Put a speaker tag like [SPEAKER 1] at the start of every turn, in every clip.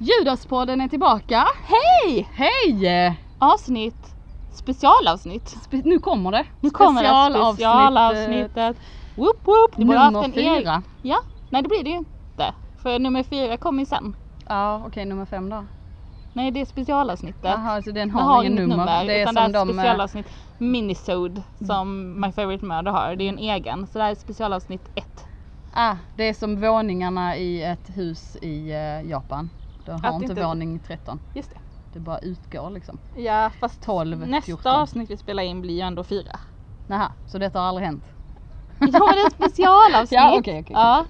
[SPEAKER 1] Judasspodden är tillbaka.
[SPEAKER 2] Hej!
[SPEAKER 1] Hej!
[SPEAKER 2] Avsnitt, specialavsnitt.
[SPEAKER 1] Spe- nu kommer det.
[SPEAKER 2] Nu kommer det
[SPEAKER 1] Specialavsnitt,
[SPEAKER 2] specialavsnittet. Vi borde haft
[SPEAKER 1] Nummer fyra.
[SPEAKER 2] Ja, nej det blir det ju inte. För nummer fyra kommer ju sen.
[SPEAKER 1] Ja okej nummer fem då.
[SPEAKER 2] Nej det är specialavsnittet.
[SPEAKER 1] Jaha så den
[SPEAKER 2] Det
[SPEAKER 1] har, ingen
[SPEAKER 2] inget
[SPEAKER 1] nummer. Det är
[SPEAKER 2] utan
[SPEAKER 1] som
[SPEAKER 2] det är
[SPEAKER 1] de...
[SPEAKER 2] specialavsnitt minisode som My Favorite Murder har. Det är en egen. Så det här är specialavsnitt ett.
[SPEAKER 1] Ah, det är som våningarna i ett hus i eh, Japan. De har inte,
[SPEAKER 2] inte-
[SPEAKER 1] våning 13.
[SPEAKER 2] Just det.
[SPEAKER 1] Det bara utgår liksom.
[SPEAKER 2] Ja fast
[SPEAKER 1] 12,
[SPEAKER 2] nästa
[SPEAKER 1] 14.
[SPEAKER 2] avsnitt vi spelar in blir ju ändå fyra.
[SPEAKER 1] Nähä, så detta har aldrig hänt?
[SPEAKER 2] Ja men det är ett specialavsnitt.
[SPEAKER 1] Ja, okej, okej,
[SPEAKER 2] Ja.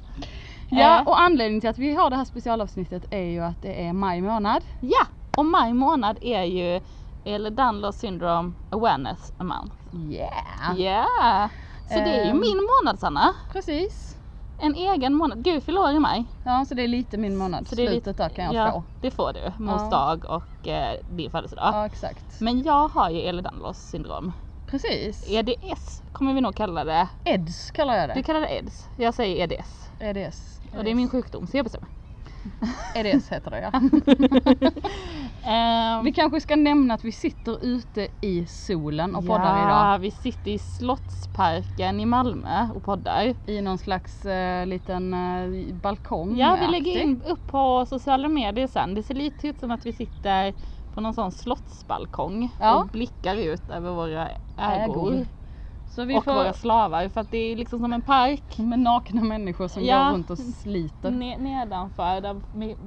[SPEAKER 1] Ja
[SPEAKER 2] Eh,
[SPEAKER 1] och anledningen till att vi har det här specialavsnittet är ju att det är maj månad.
[SPEAKER 2] Ja, och maj månad är ju eller Dunlop Syndrome Awareness Month.
[SPEAKER 1] Yeah!
[SPEAKER 2] Ja, så det är ju
[SPEAKER 1] Ehm.
[SPEAKER 2] min månad Sanna.
[SPEAKER 1] Precis.
[SPEAKER 2] En egen månad. Du fyller år i maj.
[SPEAKER 1] Ja så det är lite min månad.
[SPEAKER 2] Så det är
[SPEAKER 1] Slutet
[SPEAKER 2] lite-
[SPEAKER 1] där kan jag
[SPEAKER 2] ja,
[SPEAKER 1] få.
[SPEAKER 2] det får du. Mors
[SPEAKER 1] Ja.
[SPEAKER 2] dag och eh, din födelsedag.
[SPEAKER 1] Ja exakt.
[SPEAKER 2] Men jag har ju Ehlers-Danlos syndrom.
[SPEAKER 1] Precis.
[SPEAKER 2] EDS kommer vi nog kalla det.
[SPEAKER 1] EDS kallar jag
[SPEAKER 2] Du
[SPEAKER 1] det.
[SPEAKER 2] kallar det EDS. Jag säger EDS.
[SPEAKER 1] EDS.
[SPEAKER 2] Och det är min sjukdom så jag bestämmer.
[SPEAKER 1] EDS heter det ja.
[SPEAKER 2] Ehm,
[SPEAKER 1] Vi kanske ska nämna att vi sitter ute i solen och poddar idag.
[SPEAKER 2] Ja, vi sitter i Slottsparken i Malmö och poddar.
[SPEAKER 1] I någon slags eh, liten eh, balkong.
[SPEAKER 2] Ja, vi lägger in upp på sociala medier sen. Det ser lite ut som att vi sitter på någon sån slottsbalkong
[SPEAKER 1] Ja.
[SPEAKER 2] och blickar ut över våra ägor.
[SPEAKER 1] Ägor. Så vi
[SPEAKER 2] och
[SPEAKER 1] får
[SPEAKER 2] våra slavar för att det är liksom som en park
[SPEAKER 1] med nakna människor som
[SPEAKER 2] Ja.
[SPEAKER 1] går runt och sliter.
[SPEAKER 2] ne- nedanför där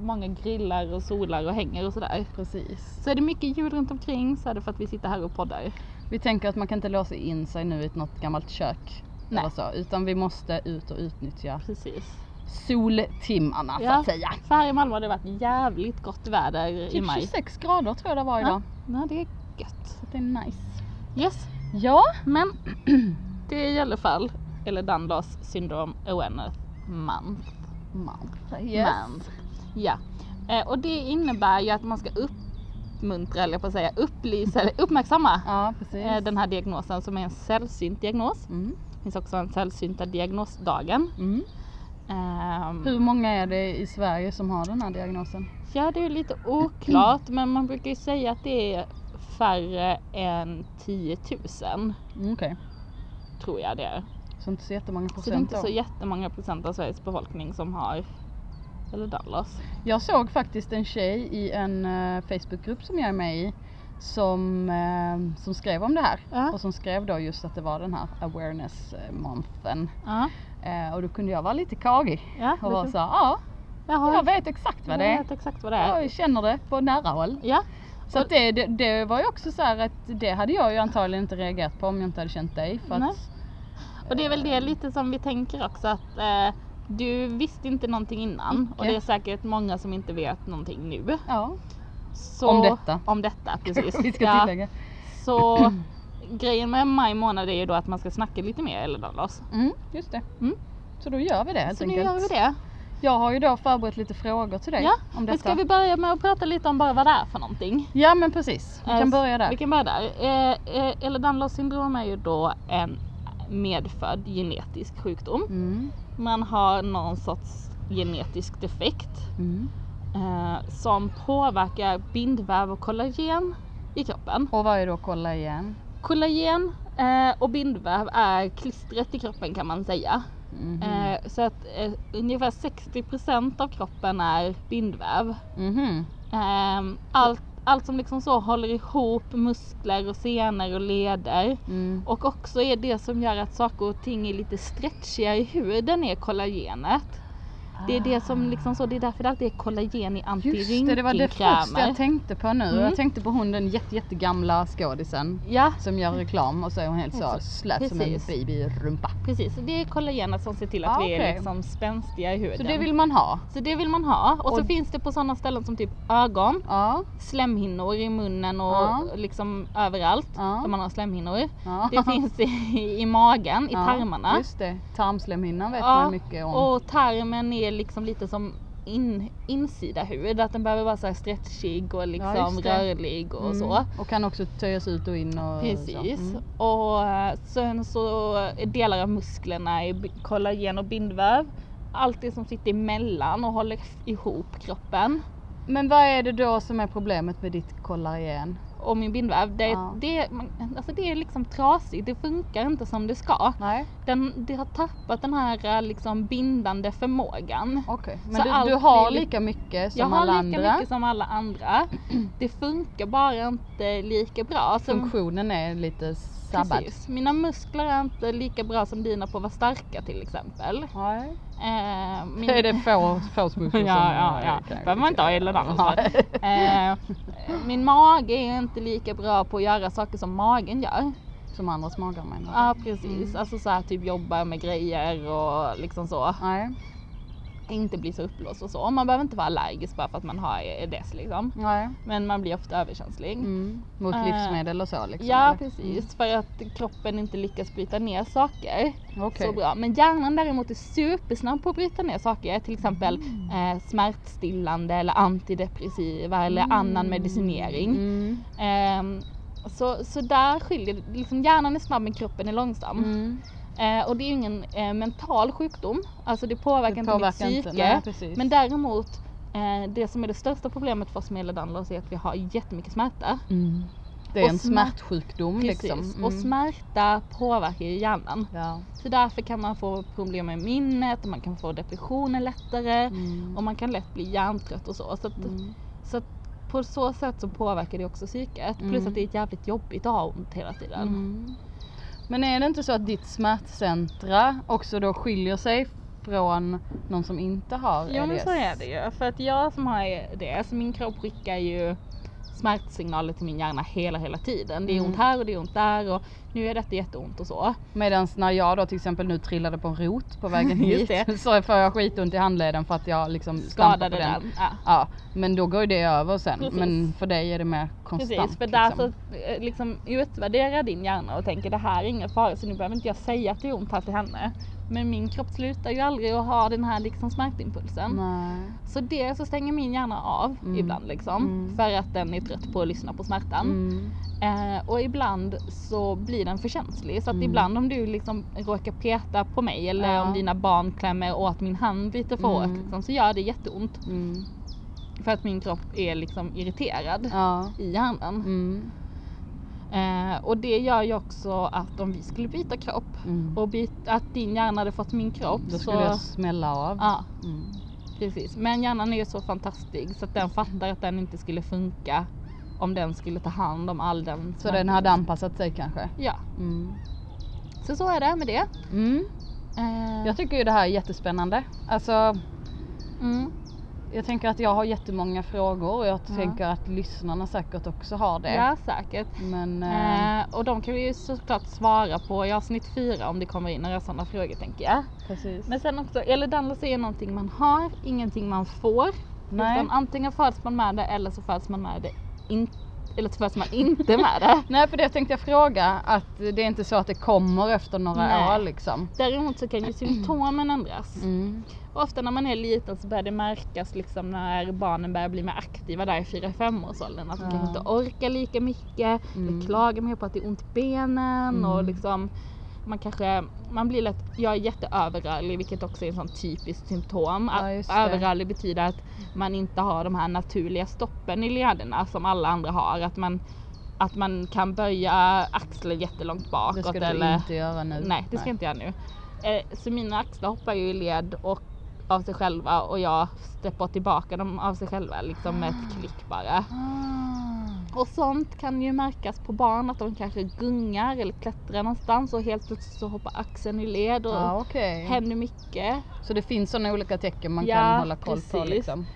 [SPEAKER 2] många grillar och solar och hänger och sådär.
[SPEAKER 1] Precis.
[SPEAKER 2] Så är det mycket ljud runt omkring så är det för att vi sitter här och poddar.
[SPEAKER 1] Vi tänker att man kan inte låsa in sig nu i något gammalt kök.
[SPEAKER 2] Nej.
[SPEAKER 1] Eller så, utan vi måste ut och utnyttja
[SPEAKER 2] Precis.
[SPEAKER 1] soltimmarna så
[SPEAKER 2] Ja.
[SPEAKER 1] att säga.
[SPEAKER 2] För här i Malmö har det varit jävligt gott väder i
[SPEAKER 1] Typ
[SPEAKER 2] maj.
[SPEAKER 1] 26 grader tror jag det var idag.
[SPEAKER 2] Ja, ja, det är gött.
[SPEAKER 1] Så det är nice.
[SPEAKER 2] Yes,
[SPEAKER 1] Ja,
[SPEAKER 2] men det är i alla fall eller Dundas syndrom awareness month.
[SPEAKER 1] man.
[SPEAKER 2] month. Ja, eh, och det innebär ju att man ska uppmuntra, eller på att säga upplysa, eller uppmärksamma
[SPEAKER 1] Ja,
[SPEAKER 2] eh, den här diagnosen som är en sällsynt diagnos.
[SPEAKER 1] Mm.
[SPEAKER 2] Det finns också en sällsynta diagnosdagen.
[SPEAKER 1] Mm.
[SPEAKER 2] Ehm,
[SPEAKER 1] Hur många är det i Sverige som har den här diagnosen?
[SPEAKER 2] Ja, det är lite oklart, men man brukar ju säga att det är färre än 10 000,
[SPEAKER 1] Mm, Okej,
[SPEAKER 2] tror jag det är.
[SPEAKER 1] så inte så jättemånga
[SPEAKER 2] Så det är
[SPEAKER 1] procent
[SPEAKER 2] inte
[SPEAKER 1] då.
[SPEAKER 2] så jättemånga procent av Sveriges befolkning som har eller Dallas.
[SPEAKER 1] Jag såg faktiskt en tjej i en uh, Facebookgrupp som jag är med i som, eh, som skrev om det här.
[SPEAKER 2] Ja.
[SPEAKER 1] Och som skrev då just att det var den här awareness eh, monthen.
[SPEAKER 2] Ja,
[SPEAKER 1] Eh, och då kunde jag vara lite kagig
[SPEAKER 2] ja,
[SPEAKER 1] och vara så ja,
[SPEAKER 2] jag,
[SPEAKER 1] jag vet exakt vad det
[SPEAKER 2] jag
[SPEAKER 1] är.
[SPEAKER 2] vet exakt vad det är.
[SPEAKER 1] Jag känner det på nära håll.
[SPEAKER 2] Ja,
[SPEAKER 1] Så att det, det, det var ju också så här att det hade jag ju antagligen inte reagerat på om jag inte hade känt dig. För att,
[SPEAKER 2] och det är väl det lite som vi tänker också att eh, du visste inte någonting innan och
[SPEAKER 1] Icke.
[SPEAKER 2] det är säkert många som inte vet någonting nu.
[SPEAKER 1] ja,
[SPEAKER 2] Så,
[SPEAKER 1] Om detta.
[SPEAKER 2] Om detta, precis.
[SPEAKER 1] vi ska
[SPEAKER 2] Ja.
[SPEAKER 1] tillägga.
[SPEAKER 2] Så grejen med maj månad är ju då att man ska snacka lite mer eller Dallas.
[SPEAKER 1] Mm, just det.
[SPEAKER 2] Mm.
[SPEAKER 1] Så då gör vi det helt
[SPEAKER 2] Så nu
[SPEAKER 1] enkelt.
[SPEAKER 2] gör vi det.
[SPEAKER 1] Jag har ju då förberett lite frågor till dig
[SPEAKER 2] Ja,
[SPEAKER 1] om
[SPEAKER 2] men
[SPEAKER 1] detta.
[SPEAKER 2] ska vi börja med att prata lite om bara vad det är för någonting?
[SPEAKER 1] Ja men precis, vi
[SPEAKER 2] Eh,
[SPEAKER 1] kan börja där.
[SPEAKER 2] Vi kan börja där. Eh, eh, Ehlers-Danlos syndrom är ju då en medfödd genetisk sjukdom.
[SPEAKER 1] Mm.
[SPEAKER 2] Man har någon sorts genetisk defekt
[SPEAKER 1] Mm.
[SPEAKER 2] eh, som påverkar bindväv och kollagen i kroppen.
[SPEAKER 1] Och vad är då kolla igen?
[SPEAKER 2] Kollagen eh, och bindväv är klistret i kroppen kan man säga.
[SPEAKER 1] Mhm.
[SPEAKER 2] Eh, så att eh, ungefär 60% av kroppen är bindväv.
[SPEAKER 1] Mhm.
[SPEAKER 2] Ehm, allt, allt som liksom så håller ihop muskler och senor och leder.
[SPEAKER 1] Mm.
[SPEAKER 2] Och också är det som gör att saker och ting är lite stretchiga i huden är kollagenet. Det är det som liksom så, det är därför det alltid är kollagen i
[SPEAKER 1] Just det, det var det första
[SPEAKER 2] antirynkelkrämer.
[SPEAKER 1] jag tänkte på nu.
[SPEAKER 2] Mm.
[SPEAKER 1] Jag tänkte på hon den jätte, jättegamla skådisen
[SPEAKER 2] Ja,
[SPEAKER 1] som gör reklam och så är hon helt så slät som en babyrumpa.
[SPEAKER 2] precis. Det är kollagenet som ser till att
[SPEAKER 1] Ah,
[SPEAKER 2] vi är liksom spänstiga i huden.
[SPEAKER 1] Så det vill man ha?
[SPEAKER 2] Så det vill man ha. Och, så
[SPEAKER 1] Och-
[SPEAKER 2] finns det på sådana ställen som typ ögon,
[SPEAKER 1] Ja.
[SPEAKER 2] slemhinnor i munnen och
[SPEAKER 1] Ja.
[SPEAKER 2] liksom överallt där man har slemhinnor. Det finns i, i magen, i tarmarna.
[SPEAKER 1] Just det, tarmslemhinnan vet man mycket om.
[SPEAKER 2] Och tarmen är liksom lite som in, insida huvud, att den behöver vara så här stretchig och liksom
[SPEAKER 1] det.
[SPEAKER 2] rörlig och
[SPEAKER 1] Mm.
[SPEAKER 2] så.
[SPEAKER 1] Och kan också töjas ut och in och
[SPEAKER 2] Precis.
[SPEAKER 1] så. Mm.
[SPEAKER 2] Och eh, sen så är delar av musklerna i kollagen och bindväv. Allt det som sitter emellan och håller ihop kroppen.
[SPEAKER 1] Men vad är det då som är problemet med ditt kollagen?
[SPEAKER 2] Och min bindväv, det,
[SPEAKER 1] Ja.
[SPEAKER 2] det, alltså det är liksom trasigt, det funkar inte som det ska.
[SPEAKER 1] Nej,
[SPEAKER 2] Den, det har tappat den här eh, liksom bindande förmågan.
[SPEAKER 1] okej. Men
[SPEAKER 2] Så
[SPEAKER 1] du,
[SPEAKER 2] allt
[SPEAKER 1] du har lika mycket som
[SPEAKER 2] Jag har
[SPEAKER 1] alla
[SPEAKER 2] lika
[SPEAKER 1] andra.
[SPEAKER 2] mycket som alla andra. Det funkar bara inte lika bra. Som,
[SPEAKER 1] Funktionen är lite sabbad.
[SPEAKER 2] precis. Mina muskler är inte lika bra som dina på att vara starka till exempel.
[SPEAKER 1] Nej.
[SPEAKER 2] Eh, min-
[SPEAKER 1] Är det få, få som...
[SPEAKER 2] Ja, ja, ja. behöver man inte ha dagen.
[SPEAKER 1] Nej.
[SPEAKER 2] Eh, min mage är inte lika bra på att göra saker som magen gör.
[SPEAKER 1] Som andras magar menar du?
[SPEAKER 2] Ja precis,
[SPEAKER 1] Mm.
[SPEAKER 2] alltså så här typ jobba med grejer och liksom så.
[SPEAKER 1] Nej.
[SPEAKER 2] Inte bli så uppblåst och så. Man behöver inte vara allergisk bara för att man har EDS liksom.
[SPEAKER 1] Nej.
[SPEAKER 2] Men man blir ofta överkänslig.
[SPEAKER 1] Mm. Mot
[SPEAKER 2] Eh,
[SPEAKER 1] livsmedel och så liksom?
[SPEAKER 2] Ja
[SPEAKER 1] eller?
[SPEAKER 2] precis, för att kroppen inte lyckas bryta ner saker
[SPEAKER 1] Mm. Okej.
[SPEAKER 2] så bra. Men hjärnan däremot är supersnabb på att bryta ner saker, till exempel
[SPEAKER 1] Mm.
[SPEAKER 2] eh, smärtstillande eller antidepressiva eller annan medicinering.
[SPEAKER 1] Mm.
[SPEAKER 2] Ehm, så, så där skiljer det, liksom hjärnan är snabb men kroppen är långsam.
[SPEAKER 1] Mm.
[SPEAKER 2] Eh, och det är ju ingen eh, mental sjukdom, alltså det påverkar
[SPEAKER 1] Det
[SPEAKER 2] inte
[SPEAKER 1] påverkar
[SPEAKER 2] mitt
[SPEAKER 1] inte,
[SPEAKER 2] psyke.
[SPEAKER 1] nej, precis.
[SPEAKER 2] men däremot, eh, det som är det största problemet för oss med Ehlers är att vi har jättemycket smärta.
[SPEAKER 1] Mm. Det är
[SPEAKER 2] Och
[SPEAKER 1] en
[SPEAKER 2] smär-
[SPEAKER 1] smärtsjukdom
[SPEAKER 2] Precis,
[SPEAKER 1] liksom.
[SPEAKER 2] och
[SPEAKER 1] Mm.
[SPEAKER 2] smärta påverkar ju hjärnan.
[SPEAKER 1] Ja.
[SPEAKER 2] Så därför kan man få problem med minnet och man kan få depressioner lättare
[SPEAKER 1] Mm.
[SPEAKER 2] och man kan lätt bli hjärntrött och så. Så, att,
[SPEAKER 1] Mm.
[SPEAKER 2] så att på så sätt så påverkar det också psyket. Plus
[SPEAKER 1] Mm.
[SPEAKER 2] att det är jävligt jobbigt att ha ont hela tiden.
[SPEAKER 1] Men är det inte så att ditt smärtcentra också då skiljer sig från någon som inte har
[SPEAKER 2] Jo men
[SPEAKER 1] EDS?
[SPEAKER 2] så är det ju. För att jag som har det, så min kropp skickar ju smärtsignaler till min hjärna hela hela tiden. Det är
[SPEAKER 1] Mm.
[SPEAKER 2] ont här och det är ont där och nu är detta jätteont och så.
[SPEAKER 1] Medan när jag då till exempel nu trillade på en rot på vägen hit så får jag skitont i handleden för att jag liksom
[SPEAKER 2] Skadade
[SPEAKER 1] på den.
[SPEAKER 2] den. Ja.
[SPEAKER 1] Ja, men då går ju det över sen.
[SPEAKER 2] Precis.
[SPEAKER 1] Men för dig är det mer konstant.
[SPEAKER 2] Precis, för där
[SPEAKER 1] liksom.
[SPEAKER 2] så eh, liksom utvärderar din hjärna och tänker det här är ingen fara så nu behöver inte jag säga att det är ont här till henne. Men min kropp slutar ju aldrig att ha den här liksom smärtimpulsen.
[SPEAKER 1] Nej.
[SPEAKER 2] Så det så stänger min hjärna av
[SPEAKER 1] Mm.
[SPEAKER 2] ibland liksom.
[SPEAKER 1] Mm.
[SPEAKER 2] För att den är trött på att lyssna på smärtan.
[SPEAKER 1] Mm.
[SPEAKER 2] Eh, och ibland så blir den för känslig. Så att
[SPEAKER 1] Mm.
[SPEAKER 2] ibland om du liksom råkar peta på mig eller
[SPEAKER 1] Ja.
[SPEAKER 2] om dina barn klämmer åt min hand lite för hårt
[SPEAKER 1] Mm.
[SPEAKER 2] liksom, så gör det jätteont.
[SPEAKER 1] Mm.
[SPEAKER 2] För att min kropp är liksom irriterad
[SPEAKER 1] Ja.
[SPEAKER 2] i hjärnan. Eh, och det gör ju också att om vi skulle byta kropp
[SPEAKER 1] Mm.
[SPEAKER 2] och byta, att din hjärna hade fått min kropp
[SPEAKER 1] Då
[SPEAKER 2] så...
[SPEAKER 1] skulle jag smälla av.
[SPEAKER 2] Ja,
[SPEAKER 1] Mm.
[SPEAKER 2] precis. Men hjärnan är ju så fantastisk så att den fattar att den inte skulle funka om den skulle ta hand om all den
[SPEAKER 1] Så den hade anpassat sig kanske?
[SPEAKER 2] Ja,
[SPEAKER 1] Mm.
[SPEAKER 2] så så är det med det.
[SPEAKER 1] Mm.
[SPEAKER 2] Eh,
[SPEAKER 1] Jag tycker ju det här är jättespännande. Alltså,
[SPEAKER 2] mm,
[SPEAKER 1] jag tänker att jag har jättemånga frågor och jag
[SPEAKER 2] Ja.
[SPEAKER 1] tänker att lyssnarna säkert också har det.
[SPEAKER 2] ja, säkert.
[SPEAKER 1] Men eh,
[SPEAKER 2] Eh, och de kan vi ju såklart svara på i avsnitt fyra om det kommer in några sådana frågor tänker jag.
[SPEAKER 1] precis.
[SPEAKER 2] Men sen också, eller Dallas är någonting man har, ingenting man får.
[SPEAKER 1] Nej.
[SPEAKER 2] Utan antingen föds man med det eller så föds man med det inte. Eller så föds man inte med det.
[SPEAKER 1] Nej för det tänkte jag fråga att det är inte så att det kommer efter några
[SPEAKER 2] Nej.
[SPEAKER 1] år liksom.
[SPEAKER 2] Däremot så kan ju symptomen ändras.
[SPEAKER 1] Mm.
[SPEAKER 2] Och ofta när man är liten så börjar det märkas liksom när barnen börjar bli mer aktiva där i 4-5 årsåldern. Att de
[SPEAKER 1] Ja.
[SPEAKER 2] kanske inte orkar lika mycket,
[SPEAKER 1] Mm.
[SPEAKER 2] klagar mer på att det är ont i benen och
[SPEAKER 1] Mm.
[SPEAKER 2] liksom man kanske, man blir lätt, jag är jätteöverrörlig vilket också är en sån typiskt symptom.
[SPEAKER 1] Ja,
[SPEAKER 2] överrörlig betyder att man inte har de här naturliga stoppen i lederna som alla andra har. Att man, att man kan böja axeln jättelångt bakåt.
[SPEAKER 1] Det ska du
[SPEAKER 2] eller,
[SPEAKER 1] inte göra nu.
[SPEAKER 2] Nej, det ska jag inte göra nu. Eh, så mina axlar hoppar ju i led och av sig själva och jag steppar tillbaka dem av sig själva liksom med ett klick bara.
[SPEAKER 1] Ah.
[SPEAKER 2] Och sånt kan ju märkas på barn att de kanske gungar eller klättrar någonstans och helt plötsligt så hoppar axeln i led och
[SPEAKER 1] Ja okej.
[SPEAKER 2] händer mycket.
[SPEAKER 1] Så det finns sådana olika tecken man
[SPEAKER 2] Ja,
[SPEAKER 1] kan hålla koll på
[SPEAKER 2] precis.
[SPEAKER 1] liksom.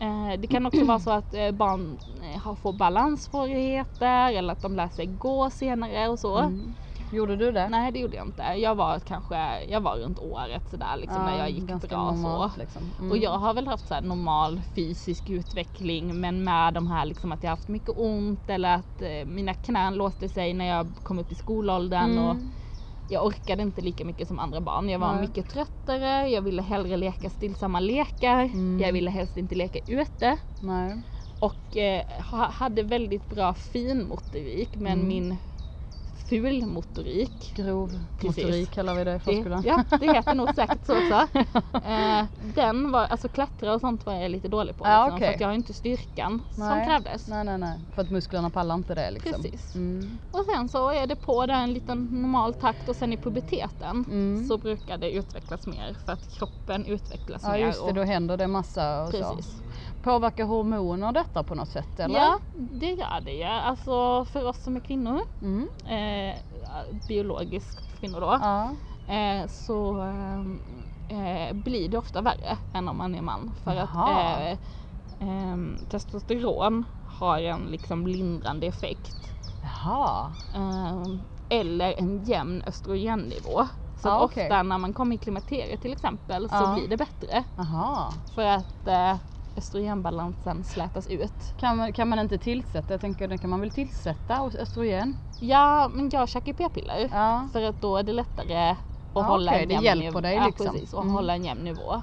[SPEAKER 2] Eh, det kan också vara så att eh, barn eh, får balanssvårigheter eller att de lär sig gå senare och så.
[SPEAKER 1] Mm. Gjorde du det?
[SPEAKER 2] Nej det gjorde jag inte. Jag var kanske, jag var runt året sådär liksom när jag gick bra
[SPEAKER 1] normalt,
[SPEAKER 2] så.
[SPEAKER 1] Liksom. Mm.
[SPEAKER 2] Och jag har väl haft så här normal fysisk utveckling men med de här liksom att jag haft mycket ont eller att eh, mina knän låste sig när jag kom upp i skolåldern och
[SPEAKER 1] Mm.
[SPEAKER 2] jag orkade inte lika mycket som andra barn. Jag var
[SPEAKER 1] Nej.
[SPEAKER 2] mycket tröttare, jag ville hellre leka stillsamma lekar,
[SPEAKER 1] Mm.
[SPEAKER 2] jag ville helst inte leka ute
[SPEAKER 1] Nej.
[SPEAKER 2] och eh, ha, hade väldigt bra finmotorik men
[SPEAKER 1] Mm.
[SPEAKER 2] min ful motorik.
[SPEAKER 1] Grov
[SPEAKER 2] Precis.
[SPEAKER 1] motorik kallar vi det i förskolan.
[SPEAKER 2] ja, det heter nog säkert så också. Eh, den var, alltså klättra och sånt var jag lite dålig på.
[SPEAKER 1] Ja,
[SPEAKER 2] liksom,
[SPEAKER 1] okej.
[SPEAKER 2] För att jag har inte styrkan som
[SPEAKER 1] Nej.
[SPEAKER 2] krävdes.
[SPEAKER 1] Nej nej nej. För att musklerna pallar inte det liksom.
[SPEAKER 2] Precis.
[SPEAKER 1] Mm.
[SPEAKER 2] Och sen så är det på där en liten normal takt och sen i puberteten
[SPEAKER 1] Mm.
[SPEAKER 2] så brukar det utvecklas mer för att kroppen utvecklas
[SPEAKER 1] Ja
[SPEAKER 2] mer.
[SPEAKER 1] just det,
[SPEAKER 2] och-
[SPEAKER 1] då händer det massa och
[SPEAKER 2] Precis.
[SPEAKER 1] så. Påverkar hormoner detta på något sätt eller?
[SPEAKER 2] Ja, det gör det ju. Alltså för oss som är kvinnor,
[SPEAKER 1] Mm.
[SPEAKER 2] eh, biologiskt kvinnor då,
[SPEAKER 1] Ja.
[SPEAKER 2] eh, så eh, eh, blir det ofta värre än om man är man. För att
[SPEAKER 1] Jaha.
[SPEAKER 2] eh, ehm, testosteron har en liksom lindrande effekt.
[SPEAKER 1] Jaha.
[SPEAKER 2] Eller en jämn östrogennivå. Så att
[SPEAKER 1] okej.
[SPEAKER 2] ofta när man kommer i klimakteriet till exempel så
[SPEAKER 1] Ja.
[SPEAKER 2] blir det bättre.
[SPEAKER 1] Jaha.
[SPEAKER 2] För att eh, östrogenbalansen slätas ut.
[SPEAKER 1] Kan man, kan man inte tillsätta, jag tänker det kan man väl tillsätta östrogen?
[SPEAKER 2] Ja, men jag käkar p-piller.
[SPEAKER 1] Ja.
[SPEAKER 2] För att då är det lättare att
[SPEAKER 1] Ja,
[SPEAKER 2] hålla
[SPEAKER 1] okej,
[SPEAKER 2] en
[SPEAKER 1] det
[SPEAKER 2] jämn
[SPEAKER 1] hjälper
[SPEAKER 2] nivå.
[SPEAKER 1] dig
[SPEAKER 2] ja,
[SPEAKER 1] liksom.
[SPEAKER 2] precis, och
[SPEAKER 1] Mm.
[SPEAKER 2] hålla en jämn nivå.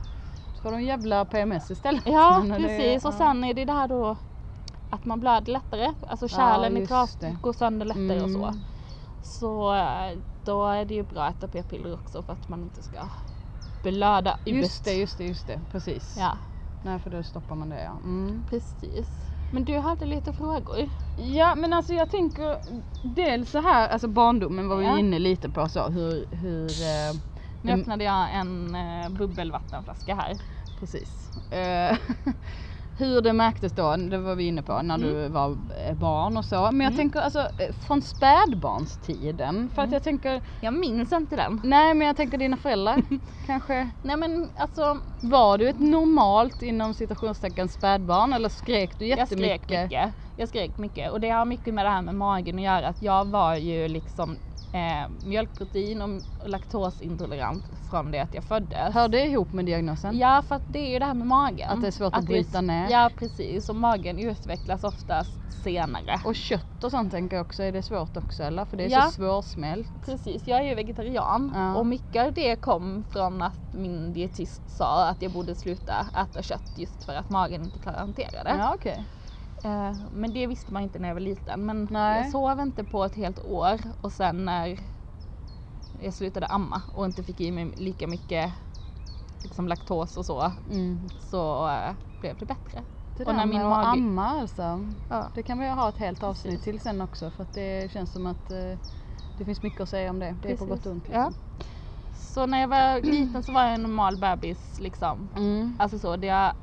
[SPEAKER 1] Ska du en jävla PMS istället?
[SPEAKER 2] Ja,
[SPEAKER 1] Men det-
[SPEAKER 2] precis. Och
[SPEAKER 1] ja.
[SPEAKER 2] sen är det det här då att man blöder lättare. Alltså kärlen i
[SPEAKER 1] det.
[SPEAKER 2] går sönder lättare och så.
[SPEAKER 1] Mm.
[SPEAKER 2] Så eh, då är det ju bra att äta p-piller också för att man inte ska blöda ut.
[SPEAKER 1] Just det, just det, just det. Precis.
[SPEAKER 2] Ja,
[SPEAKER 1] Nej för då stoppar man det ja. Mm.
[SPEAKER 2] precis. Men du hade lite frågor.
[SPEAKER 1] Ja men alltså jag tänker dels så här, alltså barndomen var vi
[SPEAKER 2] Ja.
[SPEAKER 1] inne lite på så hur, hur eh,
[SPEAKER 2] Nu öppnade jag en eh, bubbelvattenflaska här.
[SPEAKER 1] Precis. Eh, hur det märktes då, det var vi inne på, när du var eh, barn och så. Men jag
[SPEAKER 2] Mm.
[SPEAKER 1] tänker alltså eh, från spädbarnstiden. För att
[SPEAKER 2] Mm.
[SPEAKER 1] jag tänker,
[SPEAKER 2] Jag minns inte den.
[SPEAKER 1] nej men jag tänker dina föräldrar kanske.
[SPEAKER 2] Nej men alltså
[SPEAKER 1] Var du ett normalt inom citationstecken spädbarn eller skrek du
[SPEAKER 2] jag
[SPEAKER 1] jättemycket?
[SPEAKER 2] skrek mycket. Jag skrek mycket och det har mycket med det här med magen att göra. Att jag var ju liksom eh, mjölkprotein och laktosintolerant från det att jag föddes.
[SPEAKER 1] Hör det ihop med diagnosen?
[SPEAKER 2] Ja för att det är ju det här med magen.
[SPEAKER 1] Att det är svårt att
[SPEAKER 2] är-
[SPEAKER 1] bryta ner.
[SPEAKER 2] Ja precis och magen utvecklas oftast senare.
[SPEAKER 1] Och kött och sånt tänker jag också, är det svårt också eller? För det är
[SPEAKER 2] Ja.
[SPEAKER 1] så svårsmält.
[SPEAKER 2] Precis, jag är ju vegetarian
[SPEAKER 1] Ja.
[SPEAKER 2] och mycket av det kom från att min dietist sa att jag borde sluta äta kött just för att magen inte klarar att hantera det.
[SPEAKER 1] Ja okej.
[SPEAKER 2] Eh, Men det visste man inte när jag var liten. Men
[SPEAKER 1] Nej.
[SPEAKER 2] jag sov inte på ett helt år och sen när jag slutade amma och inte fick i mig lika mycket liksom laktos och så,
[SPEAKER 1] Mm.
[SPEAKER 2] så eh, blev det bättre.
[SPEAKER 1] Det
[SPEAKER 2] Och när min mage-
[SPEAKER 1] amma alltså.
[SPEAKER 2] Ja.
[SPEAKER 1] Det kan vi ha ett helt avsnitt
[SPEAKER 2] Precis.
[SPEAKER 1] till sen också för att det känns som att eh, det finns mycket att säga om det. Det är på
[SPEAKER 2] Precis.
[SPEAKER 1] gott och ont.
[SPEAKER 2] Ja.
[SPEAKER 1] Liksom.
[SPEAKER 2] Så när jag var liten så var jag en normal bebis liksom.
[SPEAKER 1] Mm.
[SPEAKER 2] Alltså så, det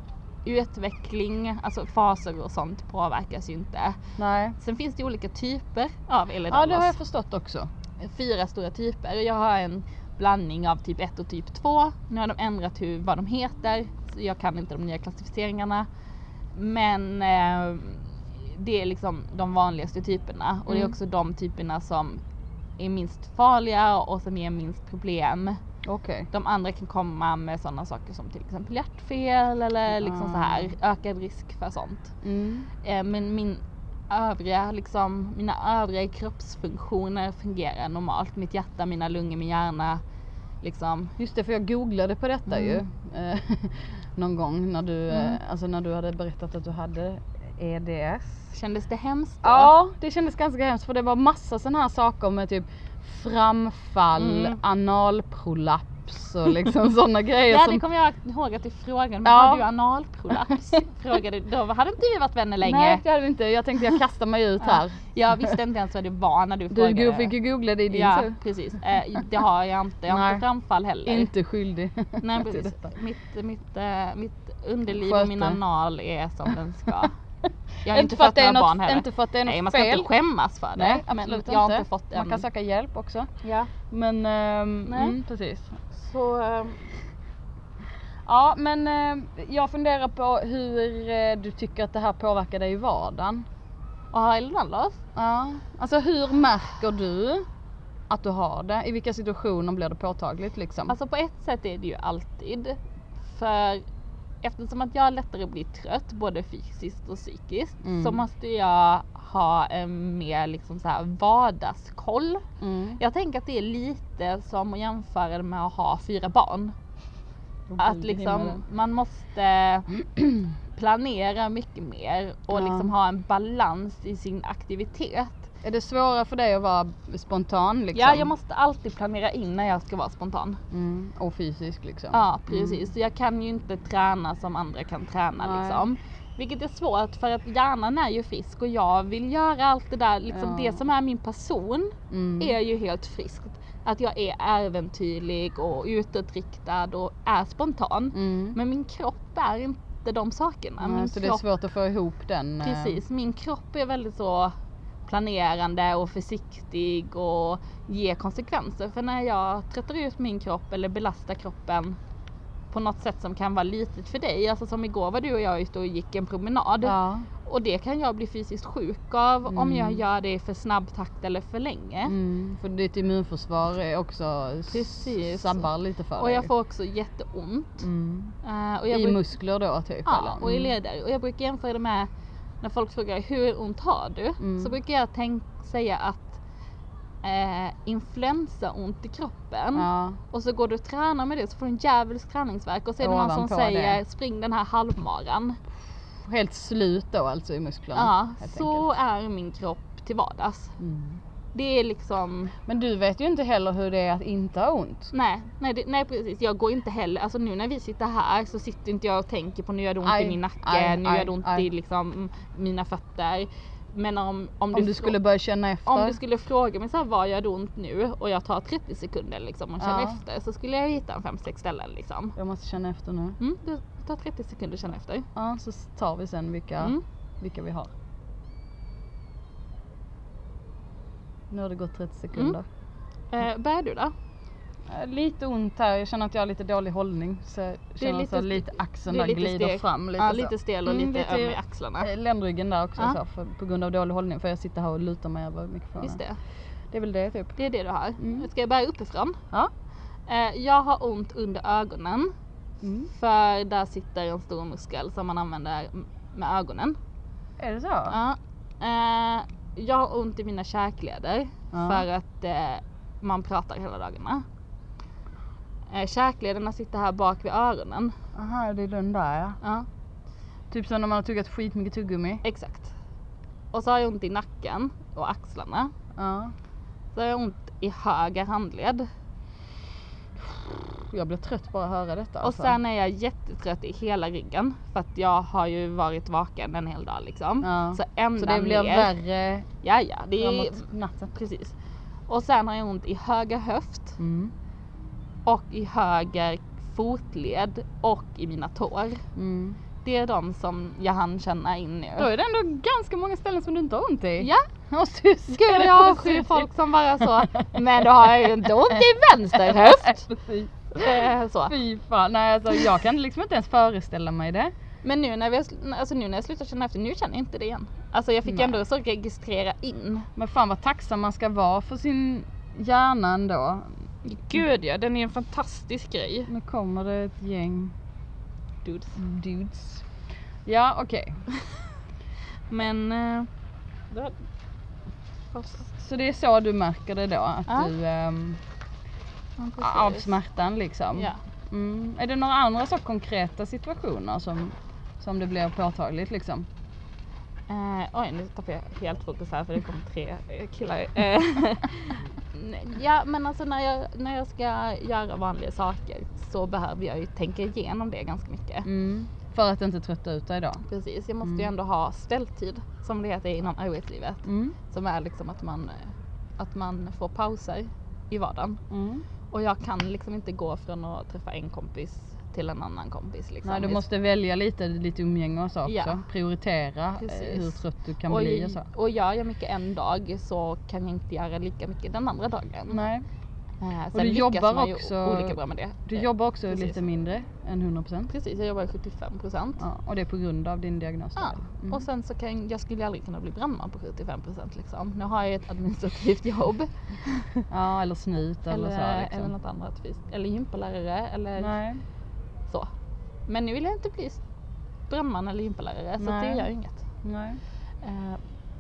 [SPEAKER 2] utveckling, alltså faser och sånt påverkas ju inte.
[SPEAKER 1] Nej.
[SPEAKER 2] Sen finns det olika typer av
[SPEAKER 1] Ja
[SPEAKER 2] Ehlers-Danlos.
[SPEAKER 1] det har jag förstått också.
[SPEAKER 2] fyra stora typer. Jag har en blandning av typ 1 och typ 2. Nu har de ändrat hur, vad de heter. Jag kan inte de nya klassificeringarna. Men eh, det är liksom de vanligaste typerna och det är
[SPEAKER 1] Mm.
[SPEAKER 2] också de typerna som är minst farliga och som ger minst problem.
[SPEAKER 1] Okej.
[SPEAKER 2] De andra kan komma med sådana saker som till exempel hjärtfel eller liksom så här ökad risk för sånt.
[SPEAKER 1] Mm.
[SPEAKER 2] Eh, men min övriga, liksom, mina övriga kroppsfunktioner fungerar normalt. Mitt hjärta, mina lungor, min hjärna. Liksom.
[SPEAKER 1] Just det för jag googlade på detta
[SPEAKER 2] Mm.
[SPEAKER 1] ju. eh, Någon gång när du, eh,
[SPEAKER 2] Mm.
[SPEAKER 1] alltså när du hade berättat att du hade EDS.
[SPEAKER 2] Kändes det hemskt då?
[SPEAKER 1] Ja, det kändes ganska hemskt för det var massa sådana här saker med typ framfall,
[SPEAKER 2] Mm.
[SPEAKER 1] analprolaps och liksom sådana grejer
[SPEAKER 2] Ja,
[SPEAKER 1] som
[SPEAKER 2] det kommer jag ihåg att du frågade. Men
[SPEAKER 1] Ja.
[SPEAKER 2] har du analprolaps? frågade, då hade inte vi varit vänner länge.
[SPEAKER 1] Nej det hade vi inte, jag tänkte jag kastar mig ut här.
[SPEAKER 2] Jag visste inte ens vad det var när du
[SPEAKER 1] Du
[SPEAKER 2] frågade.
[SPEAKER 1] go- fick ju googla det i din
[SPEAKER 2] Ja,
[SPEAKER 1] tur.
[SPEAKER 2] precis. Eh, det har jag inte. Jag har
[SPEAKER 1] Nej.
[SPEAKER 2] inte framfall heller.
[SPEAKER 1] Inte skyldig
[SPEAKER 2] Nej precis. Mitt, mitt, eh, mitt underliv
[SPEAKER 1] Sköter.
[SPEAKER 2] och min anal är som den ska. Jag har
[SPEAKER 1] Inte
[SPEAKER 2] inte
[SPEAKER 1] för att
[SPEAKER 2] fått
[SPEAKER 1] det är
[SPEAKER 2] några
[SPEAKER 1] något-
[SPEAKER 2] barn heller.
[SPEAKER 1] inte för att det är
[SPEAKER 2] Nej
[SPEAKER 1] något
[SPEAKER 2] man ska
[SPEAKER 1] fel.
[SPEAKER 2] inte skämmas för det.
[SPEAKER 1] Nej absolut
[SPEAKER 2] jag har
[SPEAKER 1] inte.
[SPEAKER 2] inte fått en...
[SPEAKER 1] Man kan söka hjälp också.
[SPEAKER 2] Ja.
[SPEAKER 1] Men ehm,
[SPEAKER 2] Nej.
[SPEAKER 1] mm, precis.
[SPEAKER 2] Så, ehm,
[SPEAKER 1] Ja men eh, jag funderar på hur eh, du tycker att det här påverkar dig i vardagen.
[SPEAKER 2] och har Ehlers
[SPEAKER 1] Ja. Alltså hur märker du att du har det? I vilka situationer blir det påtagligt liksom?
[SPEAKER 2] Alltså på ett sätt är det ju alltid. För eftersom att jag lättare blir trött både fysiskt och psykiskt
[SPEAKER 1] Mm.
[SPEAKER 2] så måste jag ha en mer liksom så här vardagskoll.
[SPEAKER 1] mm.
[SPEAKER 2] Jag tänker att det är lite som att jämföra det med att ha fyra barn. Att liksom man måste planera mycket mer och
[SPEAKER 1] Ja.
[SPEAKER 2] liksom ha en balans i sin aktivitet.
[SPEAKER 1] Är det svårare för dig att vara spontan liksom?
[SPEAKER 2] Ja, jag måste alltid planera in när jag ska vara spontan.
[SPEAKER 1] Mm, och fysisk liksom.
[SPEAKER 2] Ja, precis. Så jag kan ju inte träna som andra kan träna
[SPEAKER 1] Nej.
[SPEAKER 2] liksom. Vilket är svårt för att hjärnan är ju frisk och jag vill göra allt det där, liksom
[SPEAKER 1] Ja.
[SPEAKER 2] det som är min person
[SPEAKER 1] Mm.
[SPEAKER 2] är ju helt friskt. Att jag är äventyrlig och utåtriktad och är spontan.
[SPEAKER 1] Mm.
[SPEAKER 2] Men min kropp är inte de sakerna. Min
[SPEAKER 1] så det är svårt att få ihop den. eh,
[SPEAKER 2] Precis, min kropp är väldigt så planerande och försiktig och ger konsekvenser. För när jag tröttar ut min kropp eller belastar kroppen på något sätt som kan vara litet för dig. Alltså som igår var du och jag ute och gick en promenad.
[SPEAKER 1] Ja.
[SPEAKER 2] Och det kan jag bli fysiskt sjuk av om
[SPEAKER 1] Mm.
[SPEAKER 2] jag gör det i för snabb takt eller för länge.
[SPEAKER 1] Mm, för ditt immunförsvar är också
[SPEAKER 2] Precis.
[SPEAKER 1] sabbar lite för
[SPEAKER 2] Och
[SPEAKER 1] dig.
[SPEAKER 2] jag får också jätteont.
[SPEAKER 1] mm.
[SPEAKER 2] Eh, och jag
[SPEAKER 1] I muskler då typ?
[SPEAKER 2] Ja,
[SPEAKER 1] eller?
[SPEAKER 2] och i
[SPEAKER 1] Mm.
[SPEAKER 2] leder. Och jag brukar jämföra det med när folk frågar hur ont har du?
[SPEAKER 1] Mm.
[SPEAKER 2] Så brukar jag tänk, säga att eh, influensaont i kroppen
[SPEAKER 1] Ja.
[SPEAKER 2] och så går du och tränar med det så får du en djävulsk träningsvärk och så är det någon som säger
[SPEAKER 1] det.
[SPEAKER 2] spring den här halvmaran.
[SPEAKER 1] Helt slut då alltså i musklerna?
[SPEAKER 2] Ja, så
[SPEAKER 1] enkelt.
[SPEAKER 2] är min kropp till vardags.
[SPEAKER 1] Mm.
[SPEAKER 2] Det är liksom,
[SPEAKER 1] Men du vet ju inte heller hur det är att inte ha ont.
[SPEAKER 2] nej, nej, det, nej precis. Jag går inte heller, alltså nu när vi sitter här så sitter inte jag och tänker på nu gör det ont
[SPEAKER 1] Aj,
[SPEAKER 2] i min nacke,
[SPEAKER 1] aj,
[SPEAKER 2] nu
[SPEAKER 1] aj,
[SPEAKER 2] gör det ont i liksom mina fötter. Men om, om,
[SPEAKER 1] Om
[SPEAKER 2] du,
[SPEAKER 1] skulle börja känna efter.
[SPEAKER 2] om du skulle fråga mig så här, vad gör det ont nu och jag tar 30 sekunder liksom och känner
[SPEAKER 1] Ja.
[SPEAKER 2] efter så skulle jag hitta en 5-6 ställen liksom.
[SPEAKER 1] Jag måste känna efter nu.
[SPEAKER 2] Mm, du tar 30 sekunder och känner efter.
[SPEAKER 1] Ja, så tar vi sen vilka,
[SPEAKER 2] Mm.
[SPEAKER 1] vilka vi har. Nu har det gått 30 sekunder.
[SPEAKER 2] Eh, bär du då?
[SPEAKER 1] Eh, Lite ont här, jag känner att jag har lite dålig hållning. Så jag känner
[SPEAKER 2] lite
[SPEAKER 1] så lite axeln
[SPEAKER 2] det är
[SPEAKER 1] där
[SPEAKER 2] lite
[SPEAKER 1] glider
[SPEAKER 2] stel.
[SPEAKER 1] fram lite
[SPEAKER 2] ja,
[SPEAKER 1] så.
[SPEAKER 2] lite stel och
[SPEAKER 1] Mm,
[SPEAKER 2] lite, öm i axlarna.
[SPEAKER 1] Eh, Ländryggen där också
[SPEAKER 2] Ja.
[SPEAKER 1] så, för, på grund av dålig hållning för jag sitter här och lutar mig över mikrofonen.
[SPEAKER 2] Just det,
[SPEAKER 1] Det är väl det typ.
[SPEAKER 2] det är det du har.
[SPEAKER 1] Mm.
[SPEAKER 2] Ska jag börja uppifrån?
[SPEAKER 1] Ja.
[SPEAKER 2] Eh, jag har ont under ögonen
[SPEAKER 1] Mm.
[SPEAKER 2] för där sitter en stor muskel som man använder med ögonen.
[SPEAKER 1] Är det så?
[SPEAKER 2] Ja. Eh, jag har ont i mina käkleder
[SPEAKER 1] Ja.
[SPEAKER 2] för att eh, man pratar hela dagarna. Eh, käklederna sitter här bak vid öronen.
[SPEAKER 1] Aha, det är den där ja.
[SPEAKER 2] Ja,
[SPEAKER 1] Typ som när man har tuggat skitmycket tuggummi.
[SPEAKER 2] exakt. Och så har jag ont i nacken och axlarna.
[SPEAKER 1] Ja.
[SPEAKER 2] Så har jag ont i höger handled.
[SPEAKER 1] Jag blir trött bara att höra detta.
[SPEAKER 2] Och
[SPEAKER 1] alltså.
[SPEAKER 2] sen är jag jättetrött i hela ryggen. För att jag har ju varit vaken en hel dag liksom.
[SPEAKER 1] Ja.
[SPEAKER 2] Så ända
[SPEAKER 1] Så det blir
[SPEAKER 2] ner.
[SPEAKER 1] värre
[SPEAKER 2] Ja, ja. Det är
[SPEAKER 1] natten.
[SPEAKER 2] precis. Och sen har jag ont i höger höft
[SPEAKER 1] Mm.
[SPEAKER 2] och i höger fotled och i mina tår.
[SPEAKER 1] Mm.
[SPEAKER 2] Det är de som jag hann känna in nu.
[SPEAKER 1] Då är det ändå ganska många ställen som du inte har ont i.
[SPEAKER 2] Ja, gud jag avskyr folk som bara så. Men då har jag ju inte ont i vänster höft. Så.
[SPEAKER 1] fy fan. Nej alltså jag kan liksom inte ens föreställa mig det.
[SPEAKER 2] Men nu när, vi har, alltså nu när jag slutar känna efter, nu känner jag inte det igen. Alltså jag fick
[SPEAKER 1] Nej.
[SPEAKER 2] ändå så registrera in.
[SPEAKER 1] Men fan vad tacksam man ska vara för sin hjärna ändå.
[SPEAKER 2] Gud ja, den är en fantastisk grej.
[SPEAKER 1] Nu kommer det ett gäng
[SPEAKER 2] Dudes.
[SPEAKER 1] dudes. Ja okej.
[SPEAKER 2] Men... Eh,
[SPEAKER 1] Så det är så du märker det då? Att
[SPEAKER 2] Ja.
[SPEAKER 1] du ehm,
[SPEAKER 2] Ja,
[SPEAKER 1] av smärtan liksom?
[SPEAKER 2] Ja.
[SPEAKER 1] Mm. Är det några andra så konkreta situationer som, som det blir påtagligt liksom?
[SPEAKER 2] Eh, oj, nu tappade jag helt fokus här för det kom tre eh, killar. Eh, ja, men alltså när jag, när jag ska göra vanliga saker så behöver jag ju tänka igenom det ganska mycket.
[SPEAKER 1] Mm. För att inte trötta ut dig då?
[SPEAKER 2] Precis, jag måste ju
[SPEAKER 1] Mm.
[SPEAKER 2] ändå ha ställtid som det heter inom arbetslivet.
[SPEAKER 1] Mm.
[SPEAKER 2] Som är liksom att man, eh, att man får pauser i vardagen.
[SPEAKER 1] Mm.
[SPEAKER 2] Och jag kan liksom inte gå från att träffa en kompis till en annan kompis. Liksom.
[SPEAKER 1] Nej, du måste välja lite, lite umgänge och så också.
[SPEAKER 2] Ja.
[SPEAKER 1] Prioritera eh,
[SPEAKER 2] Precis.
[SPEAKER 1] hur trött du kan
[SPEAKER 2] och,
[SPEAKER 1] bli och så.
[SPEAKER 2] och gör jag mycket en dag så kan jag inte göra lika mycket den andra dagen.
[SPEAKER 1] Nej.
[SPEAKER 2] Eh,
[SPEAKER 1] Och du jobbar också-
[SPEAKER 2] olika bra med det.
[SPEAKER 1] Du jobbar också
[SPEAKER 2] precis.
[SPEAKER 1] lite mindre än 100%.
[SPEAKER 2] Precis, jag jobbar 75 procent.
[SPEAKER 1] Ja, och det är på grund av din diagnos?
[SPEAKER 2] Ja?
[SPEAKER 1] Mm.
[SPEAKER 2] och sen så kan jag skulle aldrig kunna bli brandman på 75 procent liksom. Nu har jag ett administrativt jobb.
[SPEAKER 1] Ja, eller snut eller,
[SPEAKER 2] eller,
[SPEAKER 1] så. Liksom.
[SPEAKER 2] eller något annat. Eller gympalärare eller
[SPEAKER 1] Nej.
[SPEAKER 2] Men nu vill jag inte bli brandman eller gympalärare så det gör inget.
[SPEAKER 1] Nej.
[SPEAKER 2] Eh,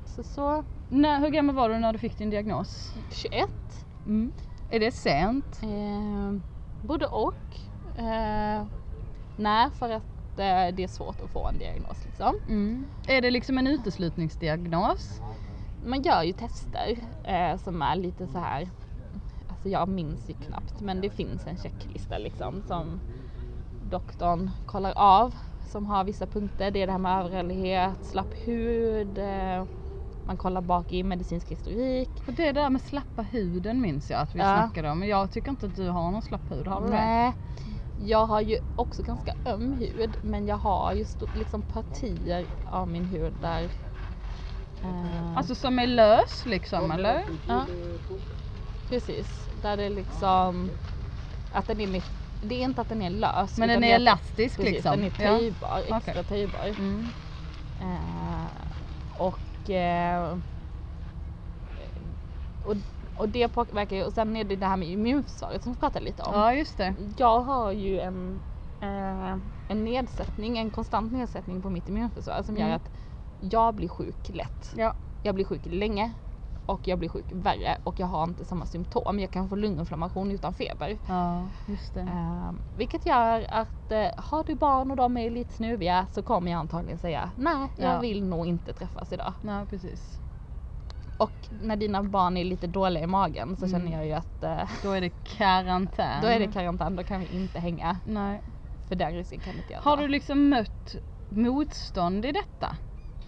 [SPEAKER 2] så så,
[SPEAKER 1] Nej, hur gammal var du när du fick din diagnos?
[SPEAKER 2] 21.
[SPEAKER 1] Mm. Är det sent?
[SPEAKER 2] Eh, både och. Eh, nej, för att det är svårt att få en diagnos liksom.
[SPEAKER 1] Mm. Är det liksom en uteslutningsdiagnos?
[SPEAKER 2] man gör ju tester eh, som är lite så här. Alltså jag minns ju knappt men det finns en checklista liksom som doktorn kollar av som har vissa punkter. Det är det här med överrörlighet, slapp hud, eh, man kollar bak i medicinsk historik.
[SPEAKER 1] Och det där med slappa huden minns jag att vi
[SPEAKER 2] Ja.
[SPEAKER 1] snackade om. Men jag tycker inte att du har någon slapp hud. Har du det?
[SPEAKER 2] Nej. Jag har ju också ganska öm hud men jag har ju liksom partier av min hud där eh,
[SPEAKER 1] Alltså som är lös liksom eller?
[SPEAKER 2] Ja, precis. Där det liksom, att den är mitt, det är inte att den är lös.
[SPEAKER 1] Men den är elastisk
[SPEAKER 2] precis,
[SPEAKER 1] liksom?
[SPEAKER 2] den är
[SPEAKER 1] Ja.
[SPEAKER 2] töjbar, extra
[SPEAKER 1] Okej.
[SPEAKER 2] töjbar.
[SPEAKER 1] Mm.
[SPEAKER 2] Eh, och, eh, och, och det påverkar ju, och sen är det det här med immunförsvaret som vi pratade lite om.
[SPEAKER 1] Ja just det.
[SPEAKER 2] Jag har ju en, eh, en nedsättning, en konstant nedsättning på mitt immunförsvar som gör
[SPEAKER 1] Mm.
[SPEAKER 2] att jag blir sjuk lätt.
[SPEAKER 1] Ja.
[SPEAKER 2] Jag blir sjuk länge och jag blir sjuk värre och jag har inte samma symptom. Jag kan få lunginflammation utan feber.
[SPEAKER 1] Ja just det.
[SPEAKER 2] Eh, vilket gör att eh, har du barn och de är lite snuviga så kommer jag antagligen säga nej, jag
[SPEAKER 1] Ja.
[SPEAKER 2] vill nog inte träffas idag.
[SPEAKER 1] Ja precis.
[SPEAKER 2] Och när dina barn är lite dåliga i magen så
[SPEAKER 1] Mm.
[SPEAKER 2] känner jag ju att eh,
[SPEAKER 1] Då är det karantän.
[SPEAKER 2] då är det karantän, då kan vi inte hänga.
[SPEAKER 1] Nej.
[SPEAKER 2] För den risken kan inte jag
[SPEAKER 1] Har du liksom mött motstånd i detta?